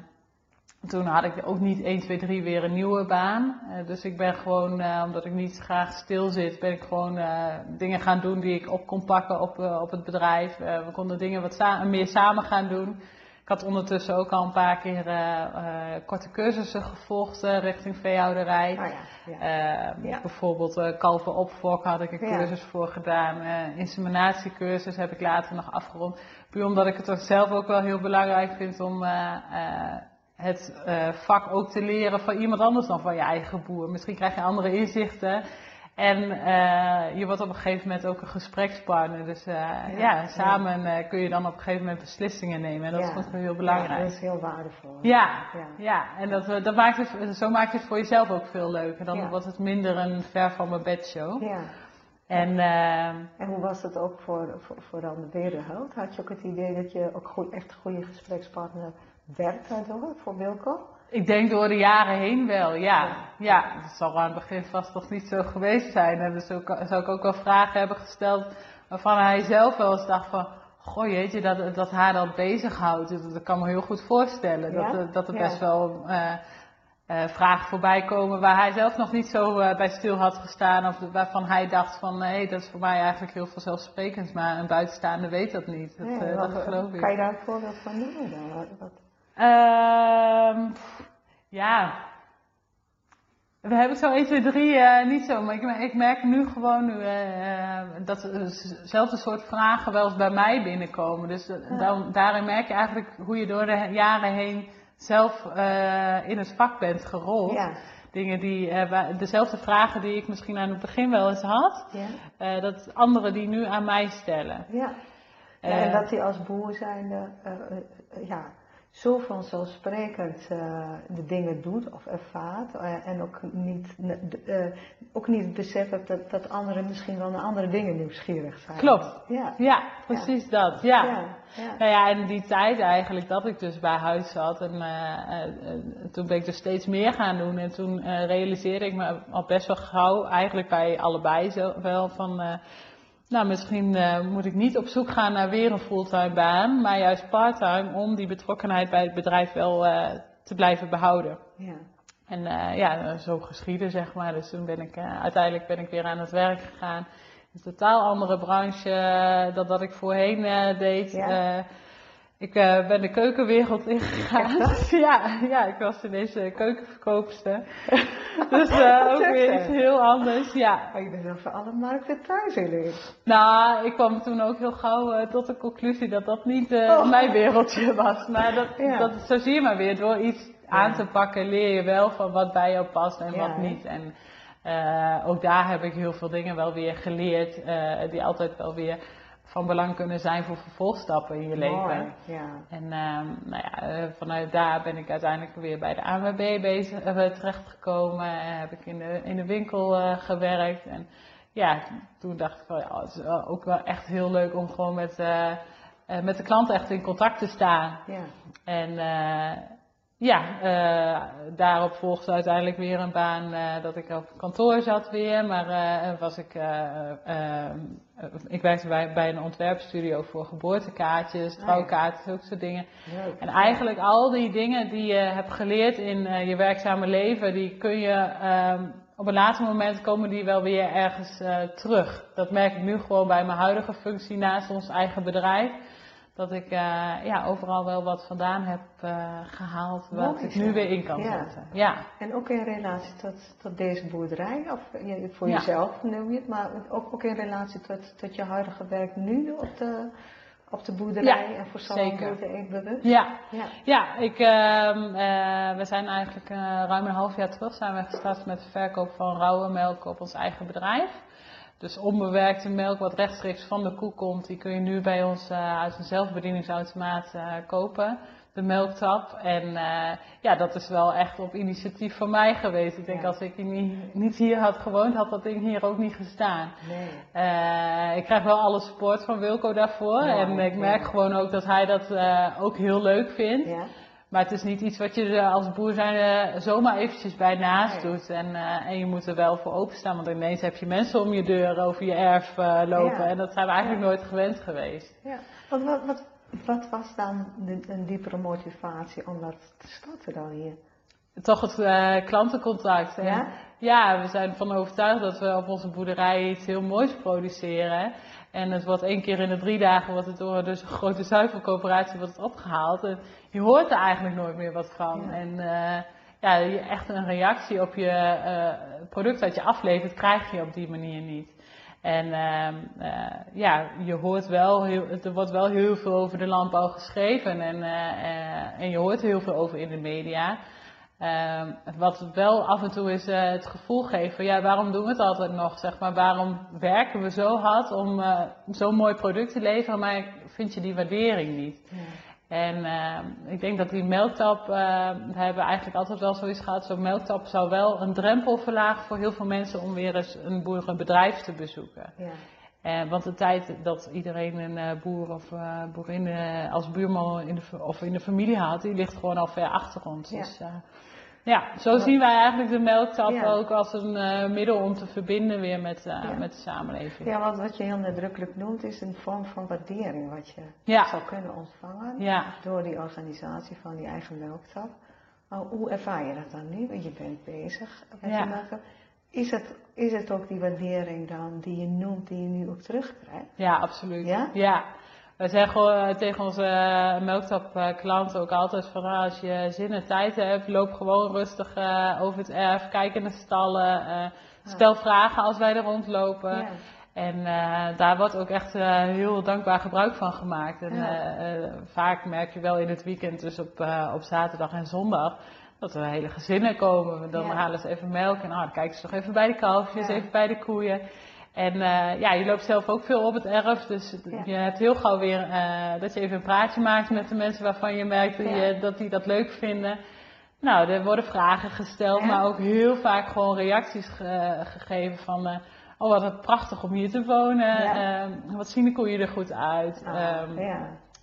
toen had ik ook niet 1, 2, 3 weer een nieuwe baan. Eh, dus ik ben gewoon, omdat ik niet graag stil zit, ben ik gewoon dingen gaan doen die ik op kon pakken op, op het bedrijf. We konden dingen wat meer samen gaan doen. Ik had ondertussen ook al een paar keer eh, eh, korte cursussen gevolgd eh, richting veehouderij. Ah, ja. ja. Eh, Ja. Bijvoorbeeld kalven opfok had ik een cursus voor gedaan. Inseminatiecursus heb ik later nog afgerond. Puur omdat ik het zelf ook wel heel belangrijk vind om het vak ook te leren van iemand anders dan van je eigen boer. Misschien krijg je andere inzichten. En eh, je wordt op een gegeven moment ook een gesprekspartner. Dus eh, ja, Ja, samen eh, kun je dan op een gegeven moment beslissingen nemen. En dat Ja. is heel Ja, belangrijk. dat is heel waardevol. Ja, Ja. ja. en dat, dat maakt het, zo maakt het voor jezelf ook veel leuker. Dan Ja. wordt het minder een ver van mijn bedshow. Ja. En En hoe was het ook voor, voor, voor dan de Werenheld? Had je ook het idee dat je ook goed, echt een goede gesprekspartner werd daardoor voor Wilco? Ik denk door de jaren heen wel, ja. Ja. Ja, het zal aan het begin vast nog niet zo geweest zijn. En dus ook, zou ik ook wel vragen hebben gesteld waarvan hij zelf wel eens dacht van... Goh jeetje, dat, dat haar dat bezighoudt. Dat, dat kan me heel goed voorstellen. Dat, Ja? er- dat er Ja. best wel eh, eh, vragen voorbij komen waar hij zelf nog niet zo eh, bij stil had gestaan. Of waarvan hij dacht van nee, dat is voor mij eigenlijk heel vanzelfsprekend. Maar een buitenstaander weet dat niet. Dat, Nee, wat- dat geloof ik. Kan je daar een voorbeeld van noemen dan? Wat- Ehm, ja. We hebben zo 1, 2, 3 eh, niet zo, maar ik, ik merk nu gewoon nu, eh, eh, dat dezelfde soort vragen wel eens bij mij binnenkomen. Dus eh, Ja. dan, daarin merk je eigenlijk hoe je door de jaren heen zelf in het vak bent gerold. Ja, Dingen die, dezelfde vragen die ik misschien aan het begin wel eens had, ja, dat anderen die nu aan mij stellen. ja. En dat hij als boer zijnde eh, ja, zo vanzelfsprekend eh, de dingen doet of ervaart. eh, en ook niet, eh, ook niet het besef heeft dat, dat anderen misschien wel naar andere dingen nieuwsgierig zijn. Klopt. Ja. Ja, precies dat. Ja. Ja. Nou ja, en die tijd eigenlijk dat ik dus bij huis zat en toen ben ik dus steeds meer gaan doen en toen realiseerde ik me al best wel gauw, eigenlijk bij allebei zo, wel van, nou misschien eh, moet ik niet op zoek gaan naar weer een fulltime baan, maar juist parttime om die betrokkenheid bij het bedrijf wel eh, te blijven behouden. ja. En eh, ja, zo geschieden zeg maar. Dus toen ben ik uiteindelijk ben ik weer aan het werk gegaan. Een totaal andere branche dan dat ik voorheen deed. Ja. Ik ben de keukenwereld ingegaan. ja, ja, ik was ineens keukenverkoopster. dus ook weer iets heel anders. Ja. Maar je bent wel voor alle markten thuis in. Nou, ik kwam toen ook heel gauw tot de conclusie dat dat niet oh. mijn wereldje was. Maar dat, ja. dat, zo zie je maar weer door iets aan te pakken leer je wel van wat bij jou past en Ja, wat niet. En ook daar heb ik heel veel dingen wel weer geleerd, die altijd wel weer van belang kunnen zijn voor vervolgstappen in je Mooi, leven. Ja. En uh, nou ja, vanuit daar ben ik uiteindelijk weer bij de ANWB bezig, uh, terechtgekomen. En heb ik in de, in de winkel gewerkt. En ja, toen dacht ik van ja, het is ook wel echt heel leuk om gewoon met, met de klanten echt in contact te staan. Ja. En ja, uh, daarop volgde uiteindelijk weer een baan uh, dat ik op kantoor zat weer. Maar uh, was ik, ik werkte bij, bij een ontwerpstudio voor geboortekaartjes, trouwkaartjes, zulke soort dingen. Leuk. En eigenlijk al die dingen die je hebt geleerd in je werkzame leven, die kun je um, op een later moment komen die wel weer ergens terug. Dat merk ik nu gewoon bij mijn huidige functie naast ons eigen bedrijf dat ik uh, ja, overal wel wat vandaan heb uh, gehaald wat Mooi, ik nu weer in kan Ja. zetten. Ja. En ook in relatie tot, tot deze boerderij, of je- voor jezelf noem je het, maar ook, ook in relatie tot, tot je huidige werk nu op de, op de boerderij Ja, en voor zeker. Salonboerder Eetbewust? Ja, Ja. ja ik, ehm, eh, we zijn eigenlijk eh, ruim een half jaar terug zijn we gestart met de verkoop van rauwe melk op ons eigen bedrijf. Dus onbewerkte melk wat rechtstreeks van de koe komt, die kun je nu bij ons eh, uit een zelfbedieningsautomaat eh, kopen. De melktap. En eh, ja, dat is wel echt op initiatief van mij geweest. Ik denk Ja. als ik niet, niet hier had gewoond, had dat ding hier ook niet gestaan. Nee. Ik krijg wel alle support van Wilco daarvoor. Ja, en ik merk ja. gewoon ook dat hij dat ook heel leuk vindt. Maar het is niet iets wat je er als boer zijn eh, zomaar eventjes bij naast doet. En, eh, en je moet er wel voor openstaan. Want ineens heb je mensen om je deur over je erf eh, lopen. Ja. En dat zijn we eigenlijk Ja. nooit gewend geweest. Ja. Wat, wat, wat, wat was dan de, een diepere motivatie om dat te starten dan hier? Toch het eh, klantencontact. En Ja? Ja, we zijn ervan overtuigd dat we op onze boerderij iets heel moois produceren. En het wordt één keer in de drie dagen wordt het door dus een grote zuivelcoöperatie wordt het opgehaald. En je hoort er eigenlijk nooit meer wat van. Ja. En eh, ja, je- echt een reactie op je eh, product dat je aflevert, krijg je op die manier niet. En ehm, eh, ja, je hoort wel, heel, er wordt wel heel veel over de landbouw geschreven en, en je hoort er heel veel over in de media. Ehm, wat wel af en toe is uh, het gevoel geeft van ja, waarom doen we het altijd nog? Zeg maar, waarom werken we zo hard om uh, zo'n mooi product te leveren, maar vind je die waardering niet? Ja. En uh, ik denk dat die melktap, we hebben eigenlijk altijd wel zoiets gehad, zo'n melktap zou wel een drempel verlagen voor heel veel mensen om weer eens een boerenbedrijf te bezoeken. Ja. Want de tijd dat iedereen een uh, boer of uh, boerin als buurman in de, of in de familie had, die ligt gewoon al ver achter ons. Ja. Dus ja, zo zien wij eigenlijk de melktap ook als een middel om te verbinden weer met, met de samenleving. Ja, want wat je heel nadrukkelijk noemt is een vorm van waardering wat je zou kunnen ontvangen door die organisatie van die eigen melktap. Maar hoe ervaar je dat dan nu? Want je bent bezig met je melktap. Is het, is het ook die waardering dan die je noemt, die je nu ook terugkrijgt? Ja, absoluut. Ja? Ja. Wij zeggen uh, tegen onze uh, melktap klanten ook altijd van nou, als je zin en tijd hebt, loop gewoon rustig uh, over het erf, kijk in de stallen, stel vragen als wij er rondlopen. Ja. En daar wordt ook echt heel dankbaar gebruik van gemaakt. En ja. vaak merk je wel in het weekend, dus op, op zaterdag en zondag, dat er hele gezinnen komen. Dan halen ze even melk en oh, dan kijken ze toch even bij de kalfjes, even bij de koeien. En uh, ja, je loopt zelf ook veel op het erf, dus je hebt heel gauw weer uh, dat je even een praatje maakt met de mensen waarvan je merkt dat, je, dat die dat leuk vinden. Nou, er worden vragen gesteld, maar ook heel vaak gewoon reacties ge gegeven van, uh, oh wat prachtig om hier te wonen, wat zien de koeien er goed uit. Ah, um,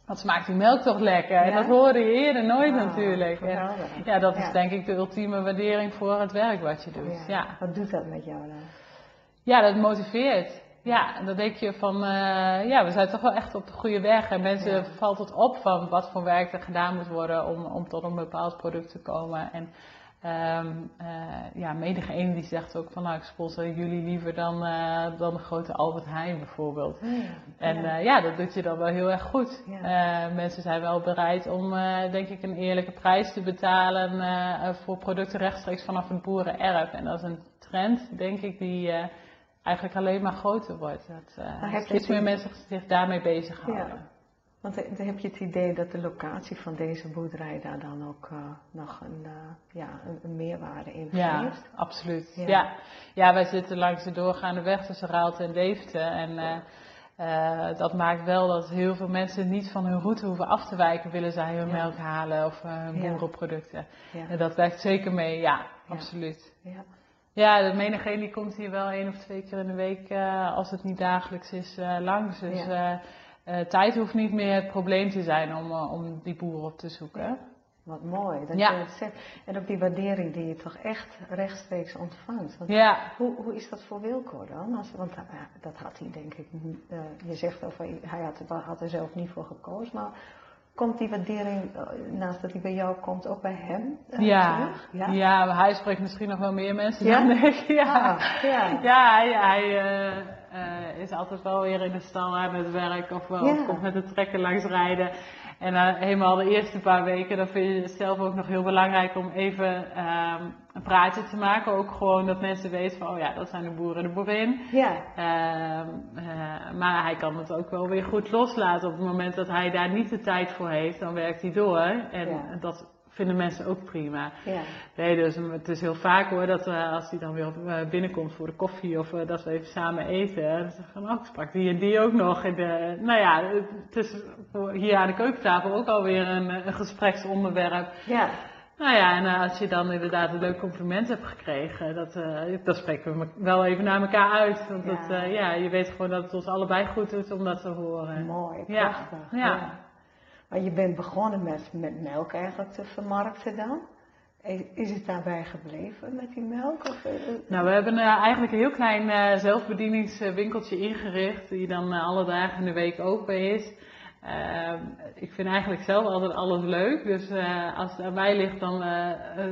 wat smaakt die melk toch lekker? En dat hoorde je eerder nooit ah, natuurlijk. En, ja, dat is denk ik de ultieme waardering voor het werk wat je doet. Ja. Wat doet dat met jou dan? Ja, dat motiveert. Ja, en dan denk je van, uh, ja, we zijn toch wel echt op de goede weg. En mensen valt het op van wat voor werk er gedaan moet worden om, om tot een bepaald product te komen. En Um, uh, ja, menige een die zegt ook van nou ik sponsor jullie liever dan, uh, dan de grote Albert Heijn bijvoorbeeld. Ja, en ja. Ja. dat doet je dan wel heel erg goed. Ja. mensen zijn wel bereid om denk ik een eerlijke prijs te betalen voor producten rechtstreeks vanaf het boerenerf. En dat is een trend denk ik die eigenlijk alleen maar groter wordt. Dat steeds meer mensen zich daarmee bezighouden. Want dan heb je het idee dat de locatie van deze boerderij daar dan ook uh, nog een, uh, ja, een, een, meerwaarde in ja, geeft? Absoluut. Ja. ja. Ja. wij zitten langs de doorgaande weg tussen Raalte en Deventer. En uh, dat maakt wel dat heel veel mensen niet van hun route hoeven af te wijken, willen zij hun melk halen of hun boerenproducten. En dat werkt zeker mee, ja, absoluut. Ja. Ja, de menigeen die komt hier wel één of twee keer in de week, als het niet dagelijks is, langs. Dus uh, tijd hoeft niet meer het probleem te zijn om, om die boeren op te zoeken. Wat mooi dat ja. je het zegt. En ook die waardering die je toch echt rechtstreeks ontvangt. Want ja. hoe, hoe is dat voor Wilco dan? Als, want dat had hij denk ik, je zegt over, hij had, had er zelf niet voor gekozen, maar Komt die waardering, naast dat hij bij jou komt, ook bij hem ja. terug? Ja, ja hij spreekt misschien nog wel meer mensen ja? dan ik. Ja, ah, ja. ja hij, hij uh, is altijd wel weer in de stal aan het werk of, of komt met de trekker langs rijden. En uh, helemaal de eerste paar weken, dan vind je het zelf ook nog heel belangrijk om even um, een praatje te maken. Ook gewoon dat mensen weten van, oh ja, dat zijn de boeren de boerin. Ja. Uh, uh, maar hij kan het ook wel weer goed loslaten. Op het moment dat hij daar niet de tijd voor heeft, dan werkt hij door. En ja. dat vinden mensen ook prima. Ja. Nee, dus het is heel vaak hoor dat uh, als die dan weer uh, binnenkomt voor de koffie of uh, dat we even samen eten, dan zeggen van oh, ik sprak die en die ook nog. En, nou ja, het is voor hier aan de keukentafel ook alweer een, een gespreksonderwerp. Ja. Nou ja, en als je dan inderdaad een leuk compliment hebt gekregen, dat, dan spreken we wel even naar elkaar uit. Want ja. Dat, ja, je weet gewoon dat het ons allebei goed doet om dat te horen. Mooi, prachtig. ja. ja. Maar je bent begonnen met, met melk eigenlijk te vermarkten dan. Is het daarbij gebleven met die melk? Of? Eh, eh? Nou, we hebben uh, eigenlijk een heel klein zelfbedieningswinkeltje ingericht, die dan alle dagen in de week open is. Ik vind eigenlijk zelf altijd alles leuk, dus als het aan ligt, dan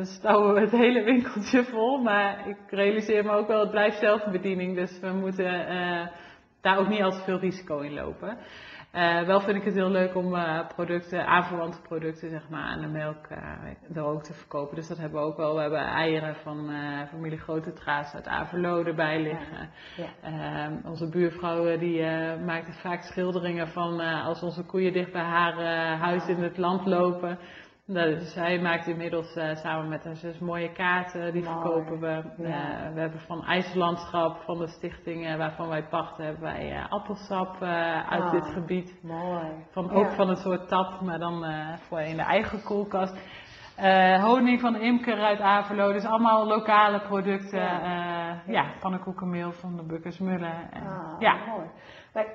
stouwen we het hele winkeltje vol. Maar ik realiseer me ook wel, het blijft zelfbediening, dus we moeten daar ook niet al te veel risico in lopen. Uh, wel vind ik het heel leuk om uh, producten, aanverwante producten, zeg maar, aan de melk uh, er ook te verkopen. Dus dat hebben we ook wel. We hebben eieren van familie Grote Traas uit Averlode bij liggen. Ja. Ja. Ehm, onze buurvrouw die maakt vaak schilderingen van als onze koeien dicht bij haar huis in het land lopen. Nou, dus hij maakt inmiddels eh, samen met haar zus mooie kaarten, die Mooi. verkopen we. Ja. Eh, we hebben van IJslandschap, van de stichting eh, waarvan wij pachten, hebben wij appelsap uit Ah. dit gebied. Mooi. Van, ook Ja. van een soort tap, maar dan voor in de eigen koelkast. Honing van de imker uit Averlo, dus allemaal lokale producten. Ja. Ja, pannenkoekenmeel van de Bukkersmullen. En, Ah, ja. mooi. Maar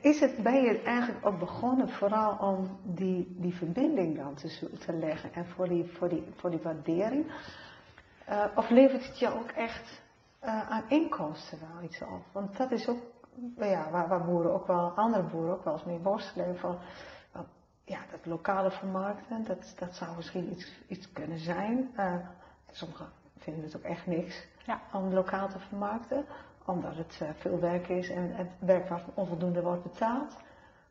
is het, ben je eigenlijk ook begonnen vooral om die, die verbinding dan te, te leggen en voor die, voor die, voor die waardering? Eh, of levert het je ook echt eh, aan inkomsten wel iets op? Want dat is ook, nou ja, waar, waar boeren ook wel, andere boeren ook wel eens mee worstelen van, ja, dat lokale vermarkten, dat, dat zou misschien iets, iets kunnen zijn. Eh, sommigen vinden het ook echt niks Ja. om lokaal te vermarkten, omdat het eh, veel werk is en het werk wat onvoldoende wordt betaald.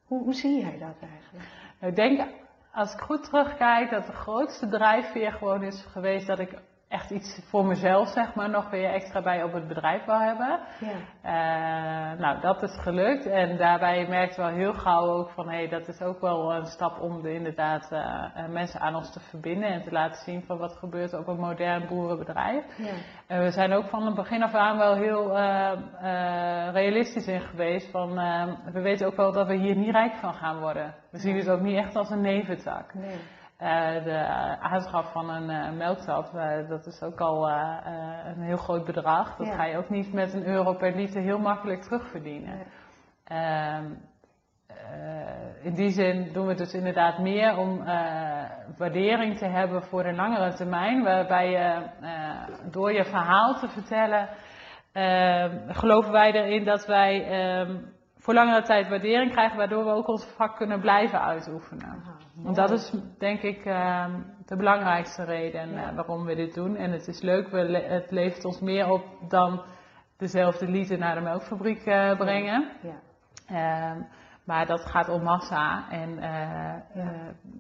Hoe, hoe zie jij dat eigenlijk? Ik denk, als ik goed terugkijk, dat de grootste drijfveer gewoon is geweest dat ik echt iets voor mezelf, zeg maar, nog weer extra bij op het bedrijf wil hebben. Ja, Eh, nou, dat is gelukt. En daarbij merkte wel heel gauw ook van, hé, dat is ook wel een stap om de, inderdaad eh, eh, mensen aan ons te verbinden en te laten zien van wat gebeurt op een modern boerenbedrijf. ja, En we zijn ook van het begin af aan wel heel realistisch in geweest. Van, we weten ook wel dat we hier niet rijk van gaan worden. We zien het ook niet echt als een neventak. nee. Eh, de aanschaf van een eh, eh, dat is ook al eh, eh, een heel groot bedrag. Dat Ja. ga je ook niet met een euro per liter heel makkelijk terugverdienen. Ehm, eh, in die zin doen we dus inderdaad meer om eh, waardering te hebben voor een langere termijn, waarbij je eh, door je verhaal te vertellen, ehm, geloven wij erin dat wij ehm, voor langere tijd waardering krijgen, waardoor we ook ons vak kunnen blijven uitoefenen. Aha, Want dat is denk ik ehm, de belangrijkste reden Ja. eh, waarom we dit doen. En het is leuk, we le- het levert ons meer op dan dezelfde liter naar de melkfabriek eh, brengen. Ja, Ehm, maar dat gaat om massa en eh, eh,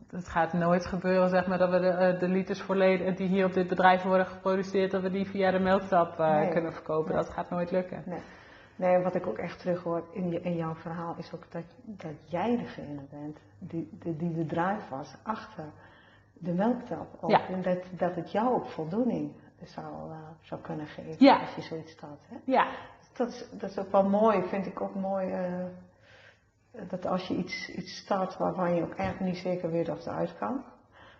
het gaat nooit gebeuren zeg maar, dat we de, de liters volledig, die hier op dit bedrijf worden geproduceerd, dat we die via de melktap Nee. kunnen verkopen. Nee. Dat gaat nooit lukken. nee. Nee, wat ik ook echt terughoor in, je, in jouw verhaal is ook dat, dat jij degene bent die, die, die de drive was achter de melktap. Ook. Ja. En dat, dat het jou ook voldoening zou, eh, zou kunnen geven Ja. als je zoiets staat. Hè? Ja, Dat is, dat is ook wel mooi, vind ik ook mooi. eh, dat als je iets, iets start waarvan je ook eigenlijk niet zeker weet of het uit kan.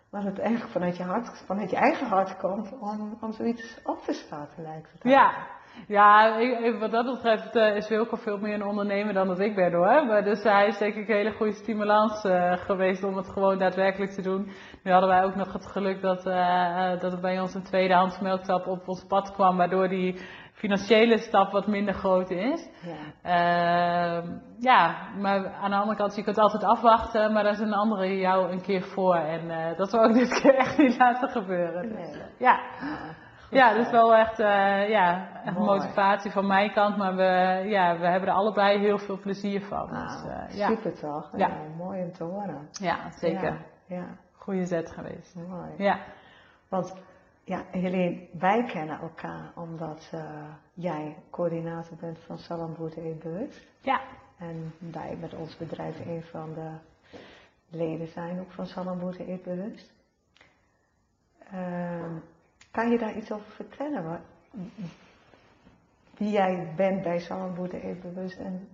Maar dat het eigenlijk vanuit je, hart, vanuit je eigen hart komt om, om zoiets op te starten, lijkt het. Ja, ja ik- wat dat betreft eh, is Wilco veel meer een ondernemer dan dat ik ben hoor. Maar dus hij is denk ik een hele goede stimulans eh, geweest om het gewoon daadwerkelijk te doen. Nu hadden wij ook nog het geluk dat, eh, dat er bij ons een tweedehands melktap op ons pad kwam, waardoor die financiële stap wat minder groot is. Ja. Ehm, ja, maar aan de andere kant, je kunt altijd afwachten, maar daar is een andere jou een keer voor. En dat wil ik dit keer echt niet laten gebeuren. Dus, ja. Ja, dat is wel echt, eh, ja, echt Mooi. motivatie van mijn kant, maar we, ja, we hebben er allebei heel veel plezier van. Nou, dus, eh, ja. super toch? Ja. Ja, mooi om te horen. ja, zeker. Ja, ja, Goede zet geweest. mooi. Ja, Want ja, Helene, wij kennen elkaar omdat eh, jij coördinator bent van Salamboet Bewust. ja. En wij met ons bedrijf een van de leden zijn ook van Salamboet Bewust. Kan je daar iets over vertellen? Wat, wie jij bent bij Salamboet Eet Bewust en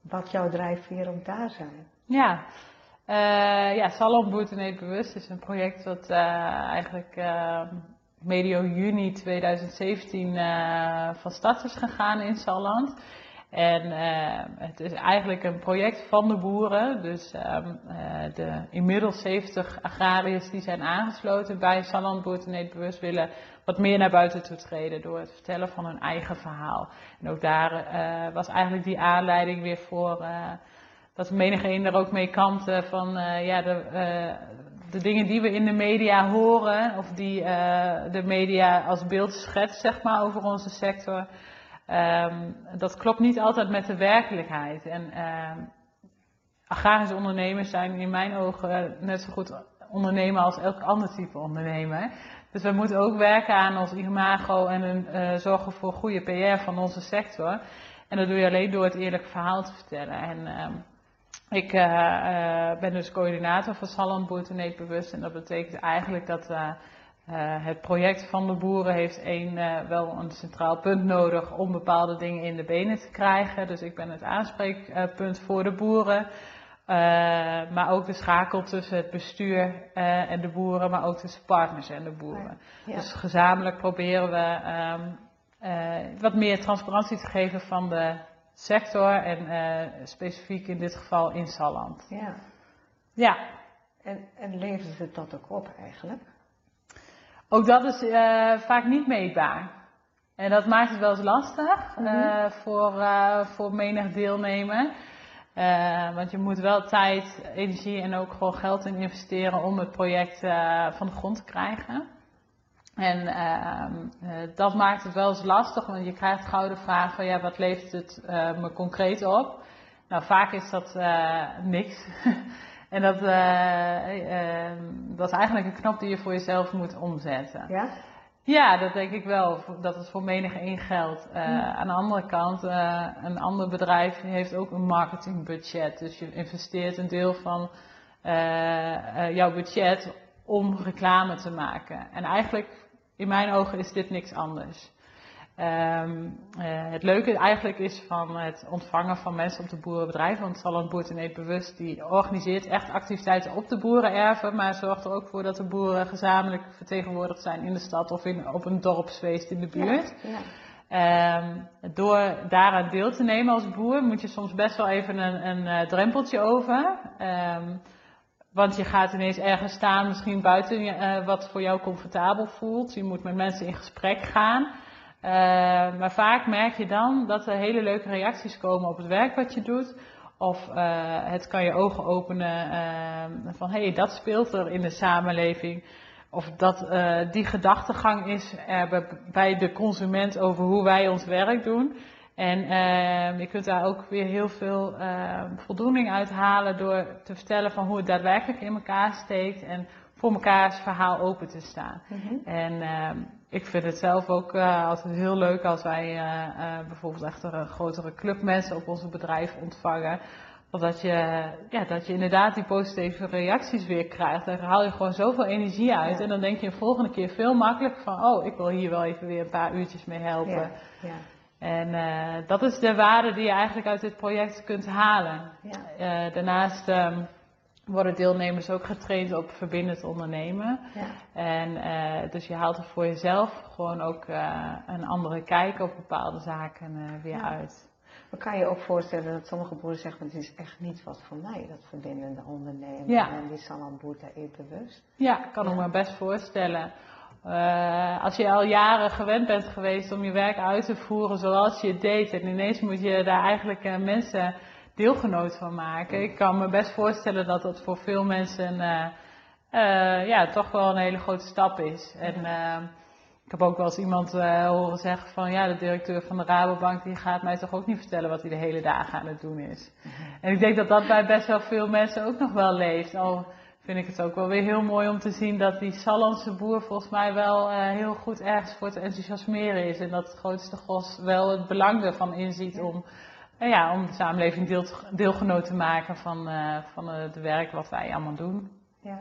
wat jouw drijfveren ook daar zijn? Ja, Eh ja Eet Bewust is een project wat eh, eigenlijk eh, medio juni 2017 eh, van start is gegaan in Salland. En eh, het is eigenlijk een project van de boeren. Dus ehm, eh, de inmiddels 70 agrariërs die zijn aangesloten bij Sallandboet en Eet Bewust willen wat meer naar buiten toe treden door het vertellen van hun eigen verhaal. En ook daar eh, was eigenlijk die aanleiding weer voor eh, dat menigeen er ook mee kampte van ja, de, de dingen die we in de media horen, of die de media als beeld schetst, zeg maar, over onze sector. Ehm, dat klopt niet altijd met de werkelijkheid. En ehm, agrarische ondernemers zijn in mijn ogen net zo goed ondernemen als elk ander type ondernemer. Dus we moeten ook werken aan ons imago en een, eh, zorgen voor goede PR van onze sector. En dat doe je alleen door het eerlijke verhaal te vertellen. En ehm, ik uh, ben dus coördinator van Salland Boerteneet Bewust. En dat betekent eigenlijk dat uh, het project van de boeren heeft één, wel een centraal punt nodig om bepaalde dingen in de benen te krijgen. Dus ik ben het aanspreekpunt voor de boeren. maar ook de schakel tussen het bestuur en de boeren, maar ook tussen partners en de boeren. Dus gezamenlijk proberen we um, wat meer transparantie te geven van de sector en specifiek in dit geval in Salland. Ja. Ja. En, en levert het dat ook op eigenlijk? Ook dat is uh, vaak niet meetbaar. En dat maakt het wel eens lastig mm -hmm. voor, voor menig deelnemer. want je moet wel tijd, energie en ook gewoon geld in investeren om het project van de grond te krijgen. En uh, dat maakt het wel eens lastig, want je krijgt gauw de vraag van ja, wat levert het me concreet op? Nou, vaak is dat niks. en dat, ehm, dat is eigenlijk een knop die je voor jezelf moet omzetten. Ja? Ja, dat denk ik wel, dat het voor menig één geldt. Hm. Aan de andere kant, een ander bedrijf heeft ook een marketingbudget. Dus je investeert een deel van jouw budget om reclame te maken. En eigenlijk in mijn ogen is dit niks anders. Um, uh, het leuke eigenlijk is van het ontvangen van mensen op de boerenbedrijf, want Salland Boert en Eet Bewust die organiseert echt activiteiten op de boerenerven, maar zorgt er ook voor dat de boeren gezamenlijk vertegenwoordigd zijn in de stad of in, op een dorpsfeest in de buurt. Ja, ja. Um, door daaraan deel te nemen als boer moet je soms best wel even een, een uh, drempeltje over. Um, want je gaat ineens ergens staan, misschien buiten uh, wat voor jou comfortabel voelt. Je moet met mensen in gesprek gaan. Uh, maar vaak merk je dan dat er hele leuke reacties komen op het werk wat je doet. Of uh, het kan je ogen openen van hé, hey, dat speelt er in de samenleving. Of dat die gedachtegang is bij de consument over hoe wij ons werk doen. En je kunt daar ook weer heel veel voldoening uit halen door te vertellen van hoe het daadwerkelijk in elkaar steekt en voor mekaars verhaal open te staan. Mm -hmm. En uh, ik vind het zelf ook uh, altijd heel leuk als wij uh, bijvoorbeeld echt een grotere club mensen op onze bedrijf ontvangen. Omdat je, ja, dat je inderdaad die positieve reacties weer krijgt. Daar haal je gewoon zoveel energie uit. Ja. En dan denk je de volgende keer veel makkelijker van, oh, ik wil hier wel even weer een paar uurtjes mee helpen. Ja. En uh, dat is de waarde die je eigenlijk uit dit project kunt halen. Ja. Uh, daarnaast um, worden deelnemers ook getraind op verbindend ondernemen. Ja. En uh, dus je haalt er voor jezelf gewoon ook een andere kijk op bepaalde zaken weer ja. uit. Maar kan je ook voorstellen dat sommige boeren zeggen, het is echt niet wat voor mij, dat verbindende ondernemen. Ja. En die boer daar bewust. Ja, ik kan ja. me best voorstellen. Uh, als je al jaren gewend bent geweest om je werk uit te voeren zoals je het deed en ineens moet je daar eigenlijk uh, mensen deelgenoot van maken. Ik kan me best voorstellen dat dat voor veel mensen uh, ja, toch wel een hele grote stap is. En ik heb ook wel eens iemand horen zeggen van ja, de directeur van de Rabobank die gaat mij toch ook niet vertellen wat hij de hele dagen aan het doen is. -hmm. En ik denk dat dat bij best wel veel mensen ook nog wel leeft. Al vind ik het ook wel weer heel mooi om te zien dat die Sallandse boer volgens mij wel heel goed ergens voor te enthousiasmeren is. En dat het grootste gros wel het belang ervan inziet om, uh, ja, om de samenleving deel, deelgenoot te maken van, uh, van het werk wat wij allemaal doen. Ja.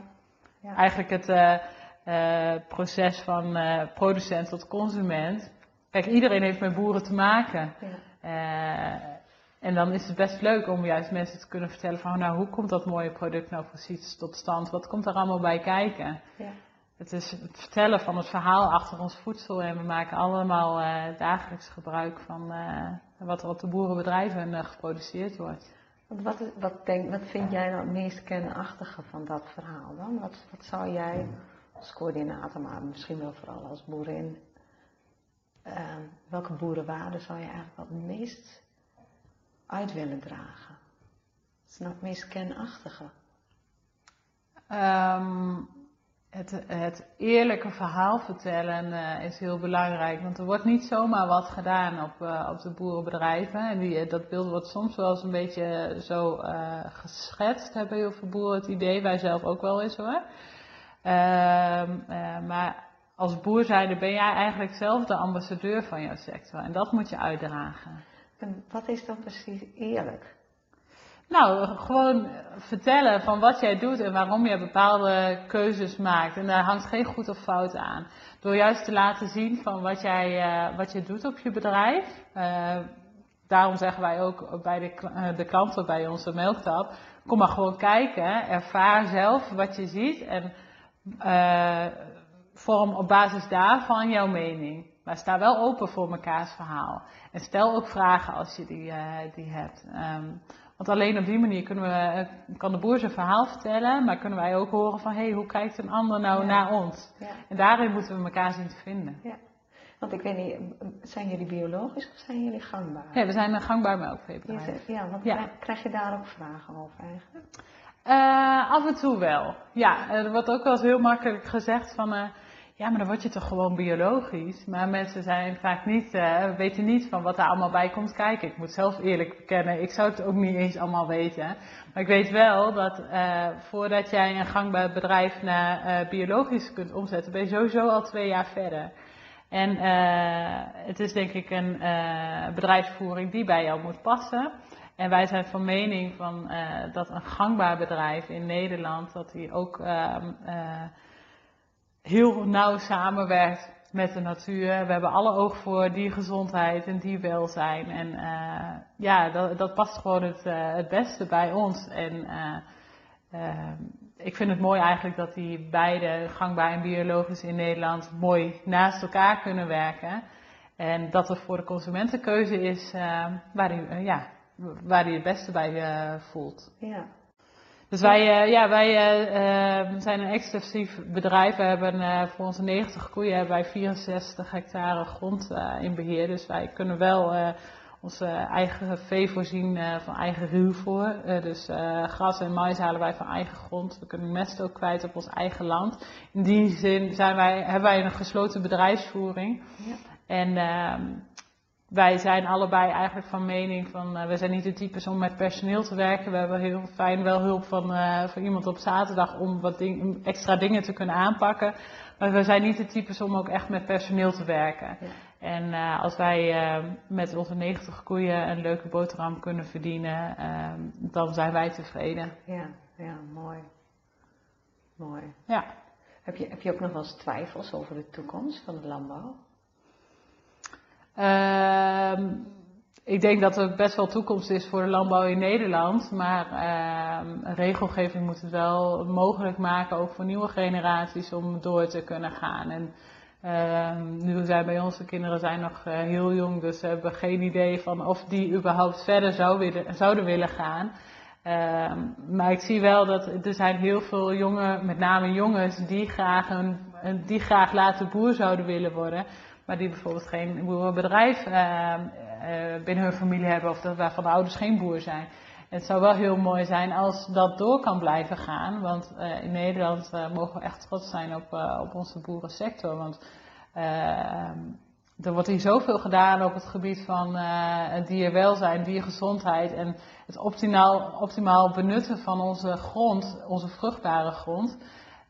Ja. Eigenlijk het proces van producent tot consument. Kijk, iedereen heeft met boeren te maken. Ja. En dan is het best leuk om juist mensen te kunnen vertellen van nou hoe komt dat mooie product nou precies tot stand? Wat komt er allemaal bij kijken? Ja. Het is het vertellen van het verhaal achter ons voedsel en we maken allemaal uh, dagelijks gebruik van uh, wat er op de boerenbedrijven uh, geproduceerd wordt. Wat, wat, denk, wat vind jij nou het meest kernachtige van dat verhaal dan? Wat, wat zou jij als coördinator, maar misschien wel vooral als boerin, welke boerenwaarden zou je eigenlijk wat het meest uit willen dragen? Wat is nou het meest kenachtige? Um, het, het, eerlijke verhaal vertellen uh, is heel belangrijk. Want er wordt niet zomaar wat gedaan op, uh, op de boerenbedrijven. En die, dat beeld wordt soms wel eens een beetje zo uh, geschetst. Hebben heel veel boeren het idee, wij zelf ook wel eens hoor. Ehm, maar als boer zijnde ben jij eigenlijk zelf de ambassadeur van jouw sector. En dat moet je uitdragen. En wat is dan precies eerlijk? Nou, gewoon vertellen van wat jij doet en waarom je bepaalde keuzes maakt. En daar hangt geen goed of fout aan. Door juist te laten zien van wat, jij, uh, wat je doet op je bedrijf. Uh, daarom zeggen wij ook bij de, uh, de klanten bij onze melktap. Kom maar gewoon kijken, ervaar zelf wat je ziet en vorm op basis daarvan jouw mening. Maar sta wel open voor mekaars verhaal. En stel ook vragen als je die, die hebt. Um, want alleen op die manier kunnen we, eh, kan de boer zijn verhaal vertellen, maar kunnen wij ook horen van hé, hey, hoe kijkt een ander nou naar ons? Ja. En daarin moeten we elkaar zien te vinden. Ja. Want ik weet niet, zijn jullie biologisch of zijn jullie gangbaar? Ja, we zijn een gangbaar melkveebedrijf. Ja, want ja. krijg je daar ook vragen over eigenlijk? Uh, af en toe wel. Ja, er wordt ook wel eens heel makkelijk gezegd van... Uh, ja, maar dan word je toch gewoon biologisch. Maar mensen zijn vaak niet, uh, weten niet van wat daar allemaal bij komt kijken. Ik moet zelf eerlijk bekennen, ik zou het ook niet eens allemaal weten. Maar ik weet wel dat uh, voordat jij een gangbaar bedrijf naar uh, biologisch kunt omzetten, ben je sowieso al twee jaar verder. En het is denk ik een bedrijfsvoering die bij jou moet passen. En wij zijn van mening van, dat een gangbaar bedrijf in Nederland, dat die ook ehm, heel nauw samenwerkt met de natuur. We hebben alle oog voor diergezondheid en dierwelzijn. En uh, ja, dat, dat, past gewoon het, uh, het beste bij ons. En uh, ik vind het mooi eigenlijk dat die beide gangbaar en biologisch in Nederland mooi naast elkaar kunnen werken. En dat er voor de consumentenkeuze is waar hij ja, waar het beste bij voelt. Ja. Dus wij, uh, ja, wij uh, zijn een extensief bedrijf. We hebben voor onze 90 koeien hebben wij 64 hectare grond in beheer. Dus wij kunnen wel onze eigen vee voorzien van eigen ruwvoer. dus gras en mais halen wij van eigen grond. We kunnen mest ook kwijt op ons eigen land. In die zin zijn wij, hebben wij een gesloten bedrijfsvoering. Ja. En ehm, wij zijn allebei eigenlijk van mening van, uh, we zijn niet de types om met personeel te werken. We hebben heel fijn wel hulp van, uh, van iemand op zaterdag om wat ding, extra dingen te kunnen aanpakken. Maar we zijn niet de types om ook echt met personeel te werken. Ja. En uh, als wij met onze 90 koeien een leuke boterham kunnen verdienen, dan zijn wij tevreden. Ja, ja, mooi. Mooi. Ja. Heb je, heb je ook nog wel eens twijfels over de toekomst van de landbouw? Uh, ik denk dat er best wel toekomst is voor de landbouw in Nederland, maar uh, regelgeving moet het wel mogelijk maken, ook voor nieuwe generaties, om door te kunnen gaan. En uh, nu zijn bij onze kinderen zijn nog uh, heel jong, dus hebben geen idee van of die überhaupt verder zou willen, zouden willen gaan. Maar ik zie wel dat er zijn heel veel jongen, met name jongens, die graag, een, die graag later boer zouden willen worden maar die bijvoorbeeld geen boerenbedrijf uh, binnen hun familie hebben of dat waarvan de ouders geen boer zijn. Het zou wel heel mooi zijn als dat door kan blijven gaan, want uh, in Nederland mogen we echt trots zijn op, op onze boerensector. Want er wordt hier zoveel gedaan op het gebied van dierwelzijn, diergezondheid en het optimaal, optimaal benutten van onze grond, onze vruchtbare grond.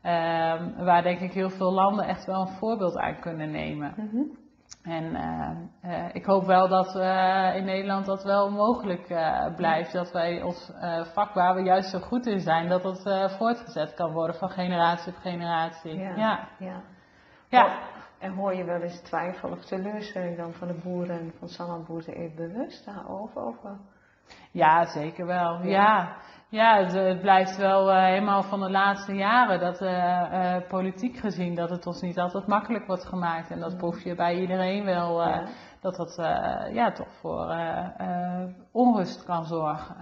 Um, waar denk ik heel veel landen echt wel een voorbeeld aan kunnen nemen. Mm -hmm. En uh, uh, ik hoop wel dat uh, in Nederland dat wel mogelijk blijft. Dat wij ons vak waar we juist zo goed in zijn, dat dat voortgezet kan worden van generatie op generatie. Ja. ja. ja. ja. En hoor je wel eens twijfel of teleurstelling dan van de boeren van Sallandboeren even bewust daarover? Over? Ja, zeker wel. ja. Ja, het, het, blijft wel uh, helemaal van de laatste jaren dat uh, uh, politiek gezien dat het ons niet altijd makkelijk wordt gemaakt. En dat proef je bij iedereen wel, ja. dat dat ja, toch voor onrust kan zorgen.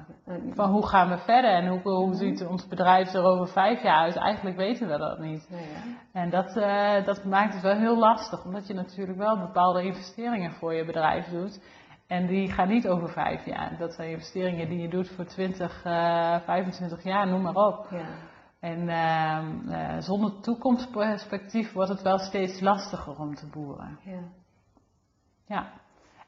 Van hoe gaan we verder en hoe, hoe ziet ons bedrijf er over vijf jaar uit? Eigenlijk weten we dat niet. Ja, en dat, dat maakt het wel heel lastig, omdat je natuurlijk wel bepaalde investeringen voor je bedrijf doet. En die gaan niet over vijf jaar. Dat zijn investeringen die je doet voor 20, uh, 25 jaar, noem maar op. Ja. En uh, uh, zonder toekomstperspectief wordt het wel steeds lastiger om te boeren. Ja. ja.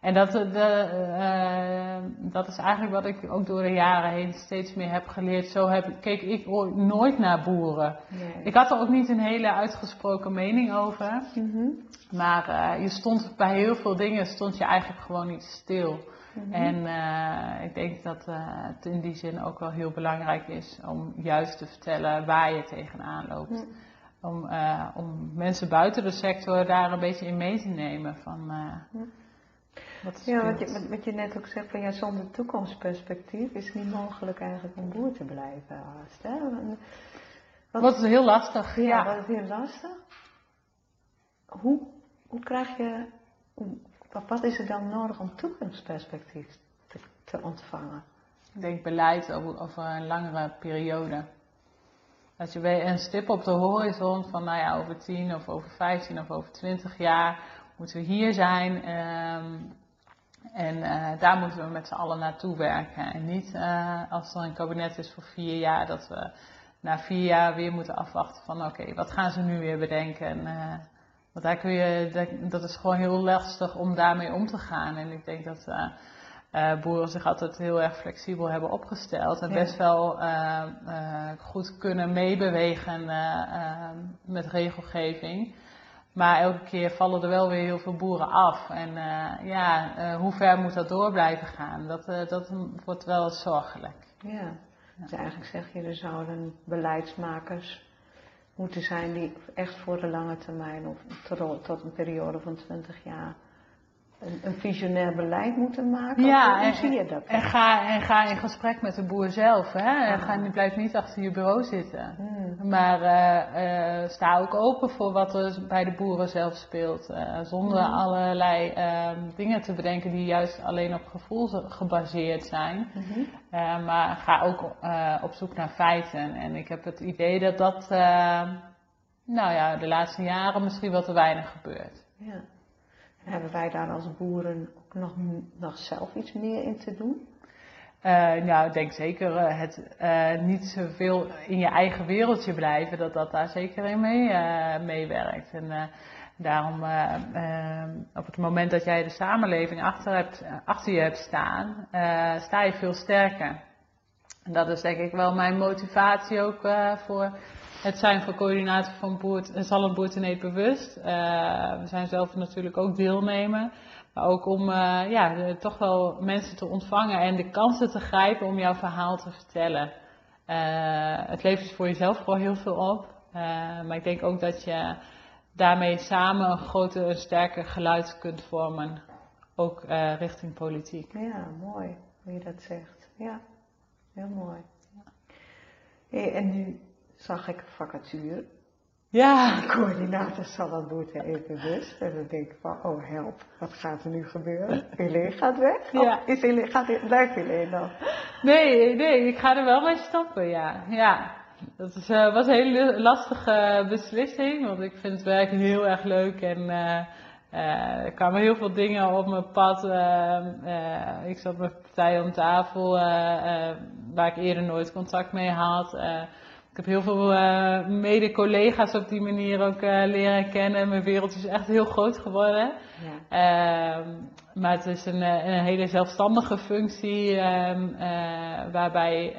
En dat, eh, de, uh, dat is eigenlijk wat ik ook door de jaren heen steeds meer heb geleerd. Zo heb, keek ik nooit naar boeren. Nee. Ik had er ook niet een hele uitgesproken mening over. Mm -hmm. Maar uh, je stond bij heel veel dingen stond je eigenlijk gewoon niet stil. Mhm. En uh, ik denk dat het in die zin ook wel heel belangrijk is om juist te vertellen waar je tegenaan loopt. Mhm. Om, om mensen buiten de sector daar een beetje in mee te nemen. Van, mhm. Wat ja, wat je, wat je net ook zegt, van ja, zonder toekomstperspectief is het niet mogelijk eigenlijk om boer te blijven. Haast, hè? Wat, wat is heel lastig. Ja, ja, wat is heel lastig. Hoe, hoe krijg je, wat is er dan nodig om toekomstperspectief te, te ontvangen? Ik denk beleid over, over, een langere periode. Dat je bij een stip op de horizon van, nou ja, over 10 of over 15 of over 20 jaar moeten we hier zijn. Um, en uh, daar moeten we met z'n allen naartoe werken. En niet uh, als er een kabinet is voor vier jaar, dat we na vier jaar weer moeten afwachten van oké, wat gaan ze nu weer bedenken? En, uh, want daar kun je, dat is gewoon heel lastig om daarmee om te gaan. En ik denk dat boeren zich altijd heel erg flexibel hebben opgesteld. En best wel goed kunnen meebewegen met regelgeving. Maar elke keer vallen er wel weer heel veel boeren af. En ja, hoe ver moet dat door blijven gaan? Dat, dat wordt wel zorgelijk. Ja, dus eigenlijk zeg je, er zouden beleidsmakers moeten zijn die echt voor de lange termijn of tot, tot een periode van 20 jaar een, een visionair beleid moeten maken? Ja, hoe en, zie je dat? En ga, en ga in gesprek met de boer zelf. Hè? En ga, blijf niet achter je bureau zitten. Hmm. Maar uh, uh, sta ook open voor wat er bij de boeren zelf speelt. Uh, zonder hmm. allerlei ehm, dingen te bedenken die juist alleen op gevoel gebaseerd zijn. Hmm. maar ga ook op zoek naar feiten. En ik heb het idee dat dat nou ja, de laatste jaren misschien wel te weinig gebeurt. Ja hebben wij daar als boeren ook nog, nog zelf iets meer in te doen? Uh, nou, ik denk zeker uh, het uh, niet zoveel in je eigen wereldje blijven, dat dat daar zeker in mee, meewerkt. En daarom, op het moment dat jij de samenleving achter, hebt, achter je hebt staan, sta je veel sterker. En dat is denk ik wel mijn motivatie ook voor het zijn van coördinator van Boert, zal een Boerteneet bewust. Uh, we zijn zelf natuurlijk ook deelnemer. Maar ook om uh, ja, toch wel mensen te ontvangen en de kansen te grijpen om jouw verhaal te vertellen. Uh, het levert voor jezelf gewoon heel veel op. maar ik denk ook dat je daarmee samen een groter, een sterker geluid kunt vormen. Ook richting politiek. Ja, mooi hoe je dat zegt. Ja, heel mooi. Hey, en nu zag ik een vacature. Ja. Coördinator Sallandboete even bewust. En dan denk ik van, oh help, wat gaat er nu gebeuren? Helene gaat weg? Ja. is Helene, gaat, blijft Helene dan? Nee, nee, ik ga er wel mee stoppen, ja. ja. Dat is, uh, was een hele lastige beslissing, want ik vind het werk heel erg leuk en uh, uh, er kwamen heel veel dingen op mijn pad. ik zat met partijen om tafel waar ik eerder nooit contact mee had. Ik heb heel veel uh, mede-collega's op die manier ook uh, leren kennen. Mijn wereld is echt heel groot geworden. Ja. Uh, maar het is een, eh, een hele zelfstandige functie um, waarbij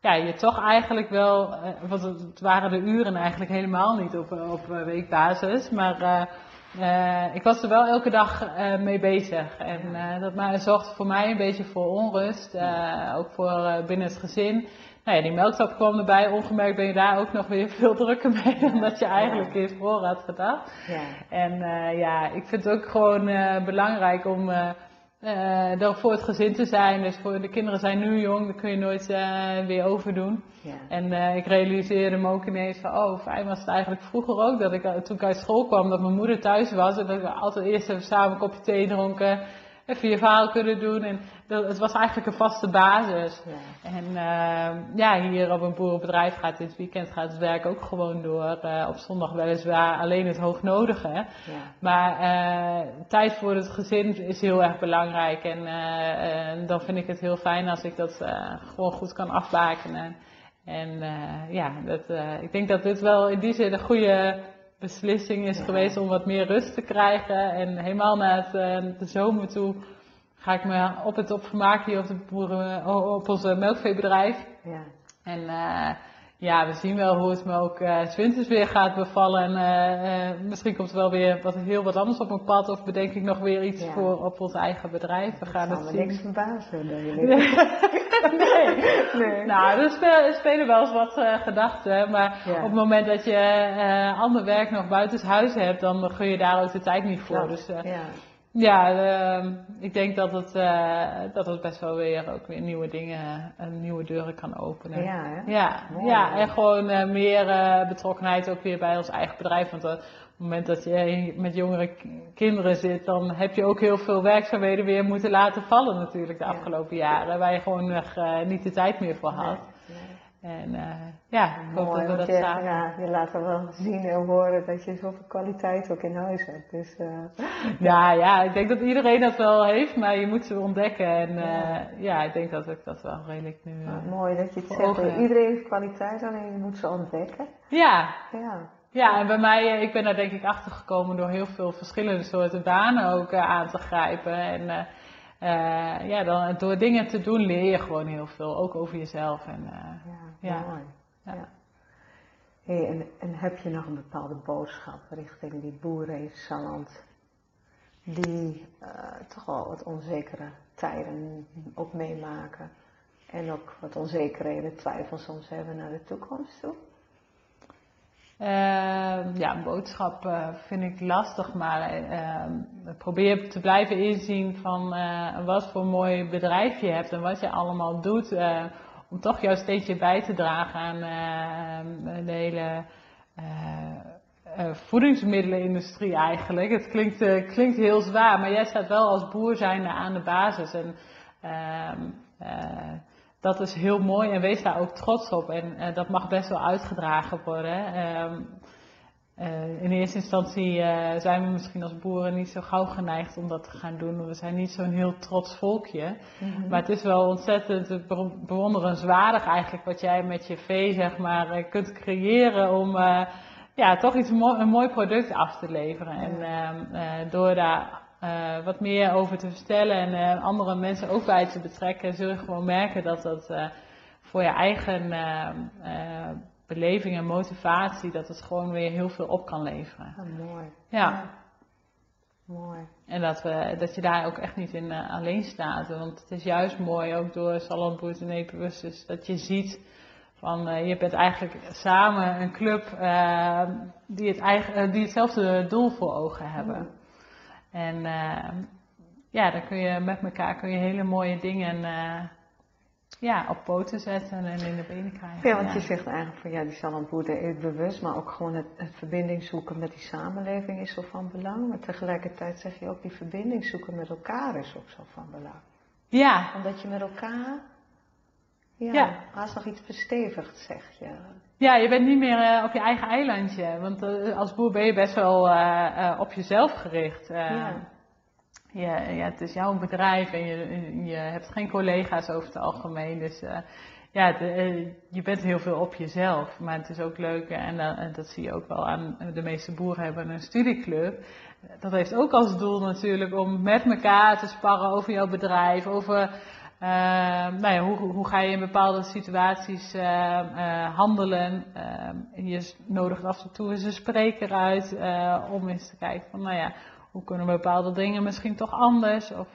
ja, je toch eigenlijk wel, want het waren de uren eigenlijk helemaal niet op, op weekbasis, maar ik was er wel elke dag mee bezig. En dat maar, zorgde voor mij een beetje voor onrust, ook voor binnen het gezin nou ja, die melktap kwam erbij. Ongemerkt ben je daar ook nog weer veel drukker mee dan dat je eigenlijk ja. eerst voor had gedacht. Ja. En uh, ja, ik vind het ook gewoon uh, belangrijk om uh, er voor het gezin te zijn. Dus voor de kinderen zijn nu jong, dat kun je nooit weer overdoen. Ja. En ik realiseerde me ook ineens van, oh fijn was het eigenlijk vroeger ook dat ik toen ik uit school kwam, dat mijn moeder thuis was en dat we altijd eerst even samen een kopje thee dronken even je verhaal kunnen doen. En dat, het was eigenlijk een vaste basis. Ja. En uh, ja, hier op een boerenbedrijf gaat dit weekend gaat het werk ook gewoon door. Uh, op zondag weliswaar alleen het hoognodige. Ja. Maar uh, tijd voor het gezin is heel erg belangrijk. En uh, dan vind ik het heel fijn als ik dat gewoon goed kan afbakenen. En ja, dat, ik denk dat dit wel in die zin een goede beslissing is geweest om wat meer rust te krijgen. En helemaal het, uh, de zomer toe ga ik me op het op vermaken hier op, de boeren, op ons melkveebedrijf. Ja. En uh, ja, we zien wel hoe het me ook uh, winters weer gaat bevallen. En uh, uh, misschien komt er wel weer wat, heel wat anders op mijn pad. Of bedenk ik nog weer iets voor op ons eigen bedrijf. We gaan het zien. niks verbazen. nee. nee. Nou, er spelen, spelen wel eens wat gedachten. Maar op het moment dat je ander werk nog buiten huis hebt, dan gun je daar ook de tijd niet voor. Dus ja. Uh, ik denk dat het, uh, dat het best wel weer ook weer nieuwe dingen en nieuwe deuren kan openen. Ja, hè? ja, ja en gewoon uh, meer betrokkenheid ook weer bij ons eigen bedrijf. Want op het moment dat je met jongere kinderen zit, dan heb je ook heel veel werkzaamheden weer moeten laten vallen natuurlijk de afgelopen jaren. Waar je gewoon nog niet de tijd meer voor had. En uh, ja, ik hoop dat we dat je, samen... Ja, je laat er wel zien en horen dat je zoveel kwaliteit ook in huis hebt. Dus, uh... ja, ja, ik denk dat iedereen dat wel heeft, maar je moet ze ontdekken. En ja, uh, ja ik denk dat ik dat wel redelijk nu... mooi dat je het zegt. Iedereen heeft kwaliteit, alleen je moet ze ontdekken. Ja. Ja. Ja, en bij mij, ik ben daar denk ik achter gekomen door heel veel verschillende soorten banen ook aan te grijpen. En ja, dan, door dingen te doen leer je gewoon heel veel, ook over jezelf. En, ja, ja, mooi. Ja. Hey, en, en, heb je nog een bepaalde boodschap richting die boeren in Salland, die uh, toch wel wat onzekere tijden ook meemaken en ook wat onzekerheden, twijfels soms hebben naar de toekomst toe? Uh, ja, boodschap uh, vind ik lastig, maar uh, probeer te blijven inzien van uh, wat voor mooi bedrijf je hebt en wat je allemaal doet om toch jouw steentje bij te dragen aan de hele voedingsmiddelenindustrie eigenlijk. Het klinkt, klinkt heel zwaar, maar jij staat wel als boer zijnde aan de basis en ehm, dat is heel mooi en wees daar ook trots op. En dat mag best wel uitgedragen worden. Uh, in eerste instantie uh, zijn we misschien als boeren niet zo gauw geneigd om dat te gaan doen. We zijn niet zo'n heel trots volkje. Mm -hmm. Maar het is wel ontzettend bewonderenswaardig eigenlijk wat jij met je vee zeg maar kunt creëren om ja, toch iets mo een mooi product af te leveren. En ehm, door daar wat meer over te vertellen en andere mensen ook bij te betrekken, zul je gewoon merken dat dat voor je eigen beleving en motivatie, dat het gewoon weer heel veel op kan leveren. Oh, mooi. Ja. ja. Mooi. En dat, we, dat je daar ook echt niet in alleen staat. Want het is juist mooi, ook door Salon en Epibus, dat je ziet van je bent eigenlijk samen een club die, het eigen, die hetzelfde doel voor ogen hebben. En uh, ja, dan kun je met elkaar kun je hele mooie dingen ja, op poten zetten en in de benen krijgen. Ja, want je zegt eigenlijk van ja, die Sallandboerder is bewust, maar ook gewoon het, het verbinding zoeken met die samenleving is zo van belang. Maar tegelijkertijd zeg je ook die verbinding zoeken met elkaar is ook zo van belang. Ja. Omdat je met elkaar, ja, ja. haast nog iets verstevigd zeg je. Ja, je bent niet meer uh, op je eigen eilandje. Want uh, als boer ben je best wel uh, op jezelf gericht. Ja. Ja, ja, het is jouw bedrijf en je, je hebt geen collega's over het algemeen. Dus ja, de, je bent heel veel op jezelf. Maar het is ook leuk en, en dat zie je ook wel aan de meeste boeren hebben een studieclub. Dat heeft ook als doel natuurlijk om met elkaar te sparren over jouw bedrijf, over nou ja, hoe, hoe, ga je in bepaalde situaties handelen? je nodigt af en toe eens een spreker uit om eens te kijken van, nou ja, hoe kunnen bepaalde dingen misschien toch anders? Of,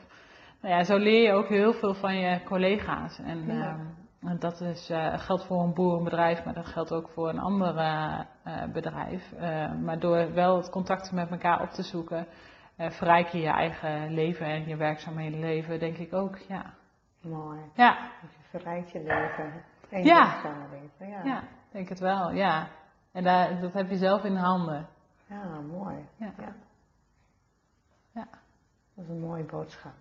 nou ja, zo leer je ook heel veel van je collega's. En, ja. en dat is, geldt voor een boerenbedrijf, maar dat geldt ook voor een ander bedrijf. maar door wel het contact met elkaar op te zoeken, verrijk je je eigen leven en je werkzaamheden leven, denk ik ook, ja. Mooi. Ja. Dus je verrijkt je leven en je ja. samenleven. Ja. ja, denk het wel, ja. En daar, dat heb je zelf in de handen. Ja, mooi. Ja. Dat is een mooie boodschap.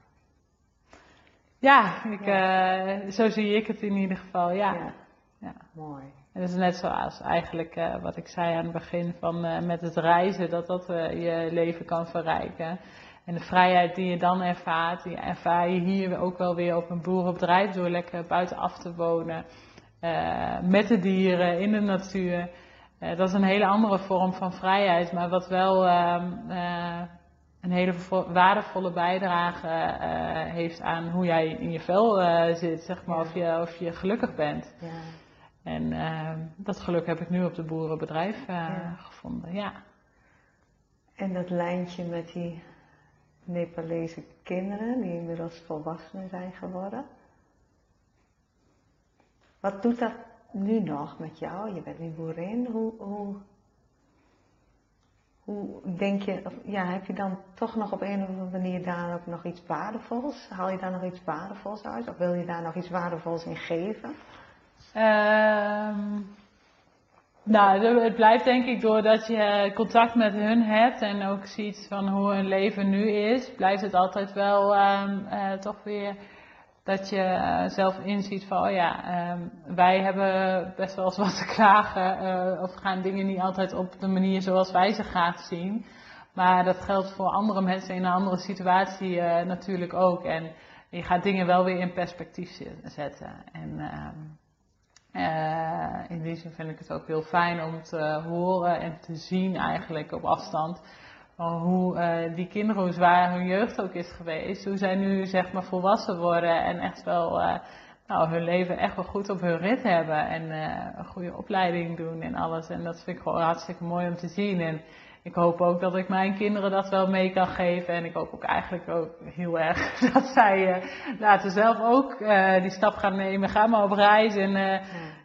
Ja, ik, ja. Uh, zo zie ik het in ieder geval, ja. Ja, ja. mooi. En dat is net zoals eigenlijk uh, wat ik zei aan het begin van uh, met het reizen, dat dat je leven kan verrijken. En de vrijheid die je dan ervaart, die ervaar je hier ook wel weer op een boerenbedrijf door lekker buitenaf te wonen. Met de dieren, in de natuur. Dat is een hele andere vorm van vrijheid, maar wat wel uh, een hele waardevolle bijdrage heeft aan hoe jij in je vel zit, zeg maar, of, je, of je gelukkig bent. Ja. En ehm, dat geluk heb ik nu op de boerenbedrijf eh, Ja. gevonden, ja. En dat lijntje met die Nepalese kinderen, die inmiddels volwassenen zijn geworden. Wat doet dat nu nog met jou? Je bent nu boerin. Hoe, hoe, hoe denk je, ja, heb je dan toch nog op een of andere manier daar ook nog iets waardevols? Haal je daar nog iets waardevols uit? Of wil je daar nog iets waardevols in geven? Ehm, nou, het blijft denk ik doordat je contact met hun hebt en ook ziet van hoe hun leven nu is, blijft het altijd wel ehm, eh, toch weer dat je eh, zelf inziet van, oh ja, ehm, wij hebben best wel eens wat te klagen eh, of gaan dingen niet altijd op de manier zoals wij ze graag zien. Maar dat geldt voor andere mensen in een andere situatie eh, natuurlijk ook. En je gaat dingen wel weer in perspectief zetten. En ehm, eh, in die zin vind ik het ook heel fijn om te horen en te zien eigenlijk op afstand hoe eh, die kinderen, hoe zwaar hun jeugd ook is geweest, hoe zij nu zeg maar volwassen worden en echt wel eh, nou, hun leven echt wel goed op hun rit hebben en eh, een goede opleiding doen en alles. En dat vind ik gewoon hartstikke mooi om te zien. En ik hoop ook dat ik mijn kinderen dat wel mee kan geven. En ik hoop ook eigenlijk ook heel erg dat zij later zelf ook die stap gaan nemen. Ga maar op reis en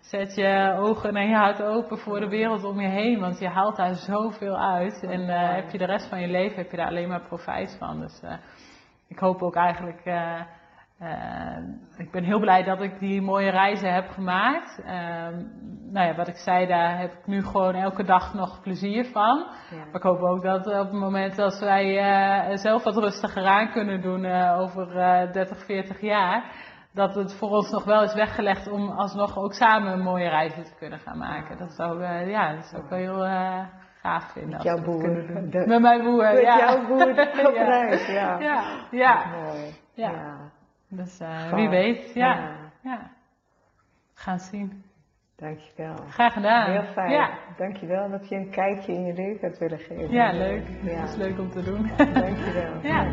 zet je ogen en je hart open voor de wereld om je heen. Want je haalt daar zoveel uit. En eh, heb je de rest van je leven heb je daar alleen maar profijt van. Dus eh, ik hoop ook eigenlijk. eh, ik ben heel blij dat ik die mooie reizen heb gemaakt. Ehm, nou ja, wat ik zei, daar heb ik nu gewoon elke dag nog plezier van. Ja. Maar ik hoop ook dat op het moment als wij zelf wat rustiger aan kunnen doen over eh 30, 40 jaar, dat het voor ons nog wel is weggelegd om alsnog ook samen mooie reizen te kunnen gaan maken. Dat zou, eh, ja, dat zou ik wel heel eh, gaaf vinden. Met jouw boer. De- Met mijn boer, Met ja. jouw boer op Ja. reis, ja. Ja, ja. Mooi. Ja. ja. Dus eh, wie weet, ja. Ja. ja. Gaan zien. Dankjewel. Graag gedaan. Heel fijn. Ja, Dankjewel dat je een kijkje in je leven hebt willen geven. ja leuk. Ja. Dat is leuk om te doen. Dankjewel. Ja.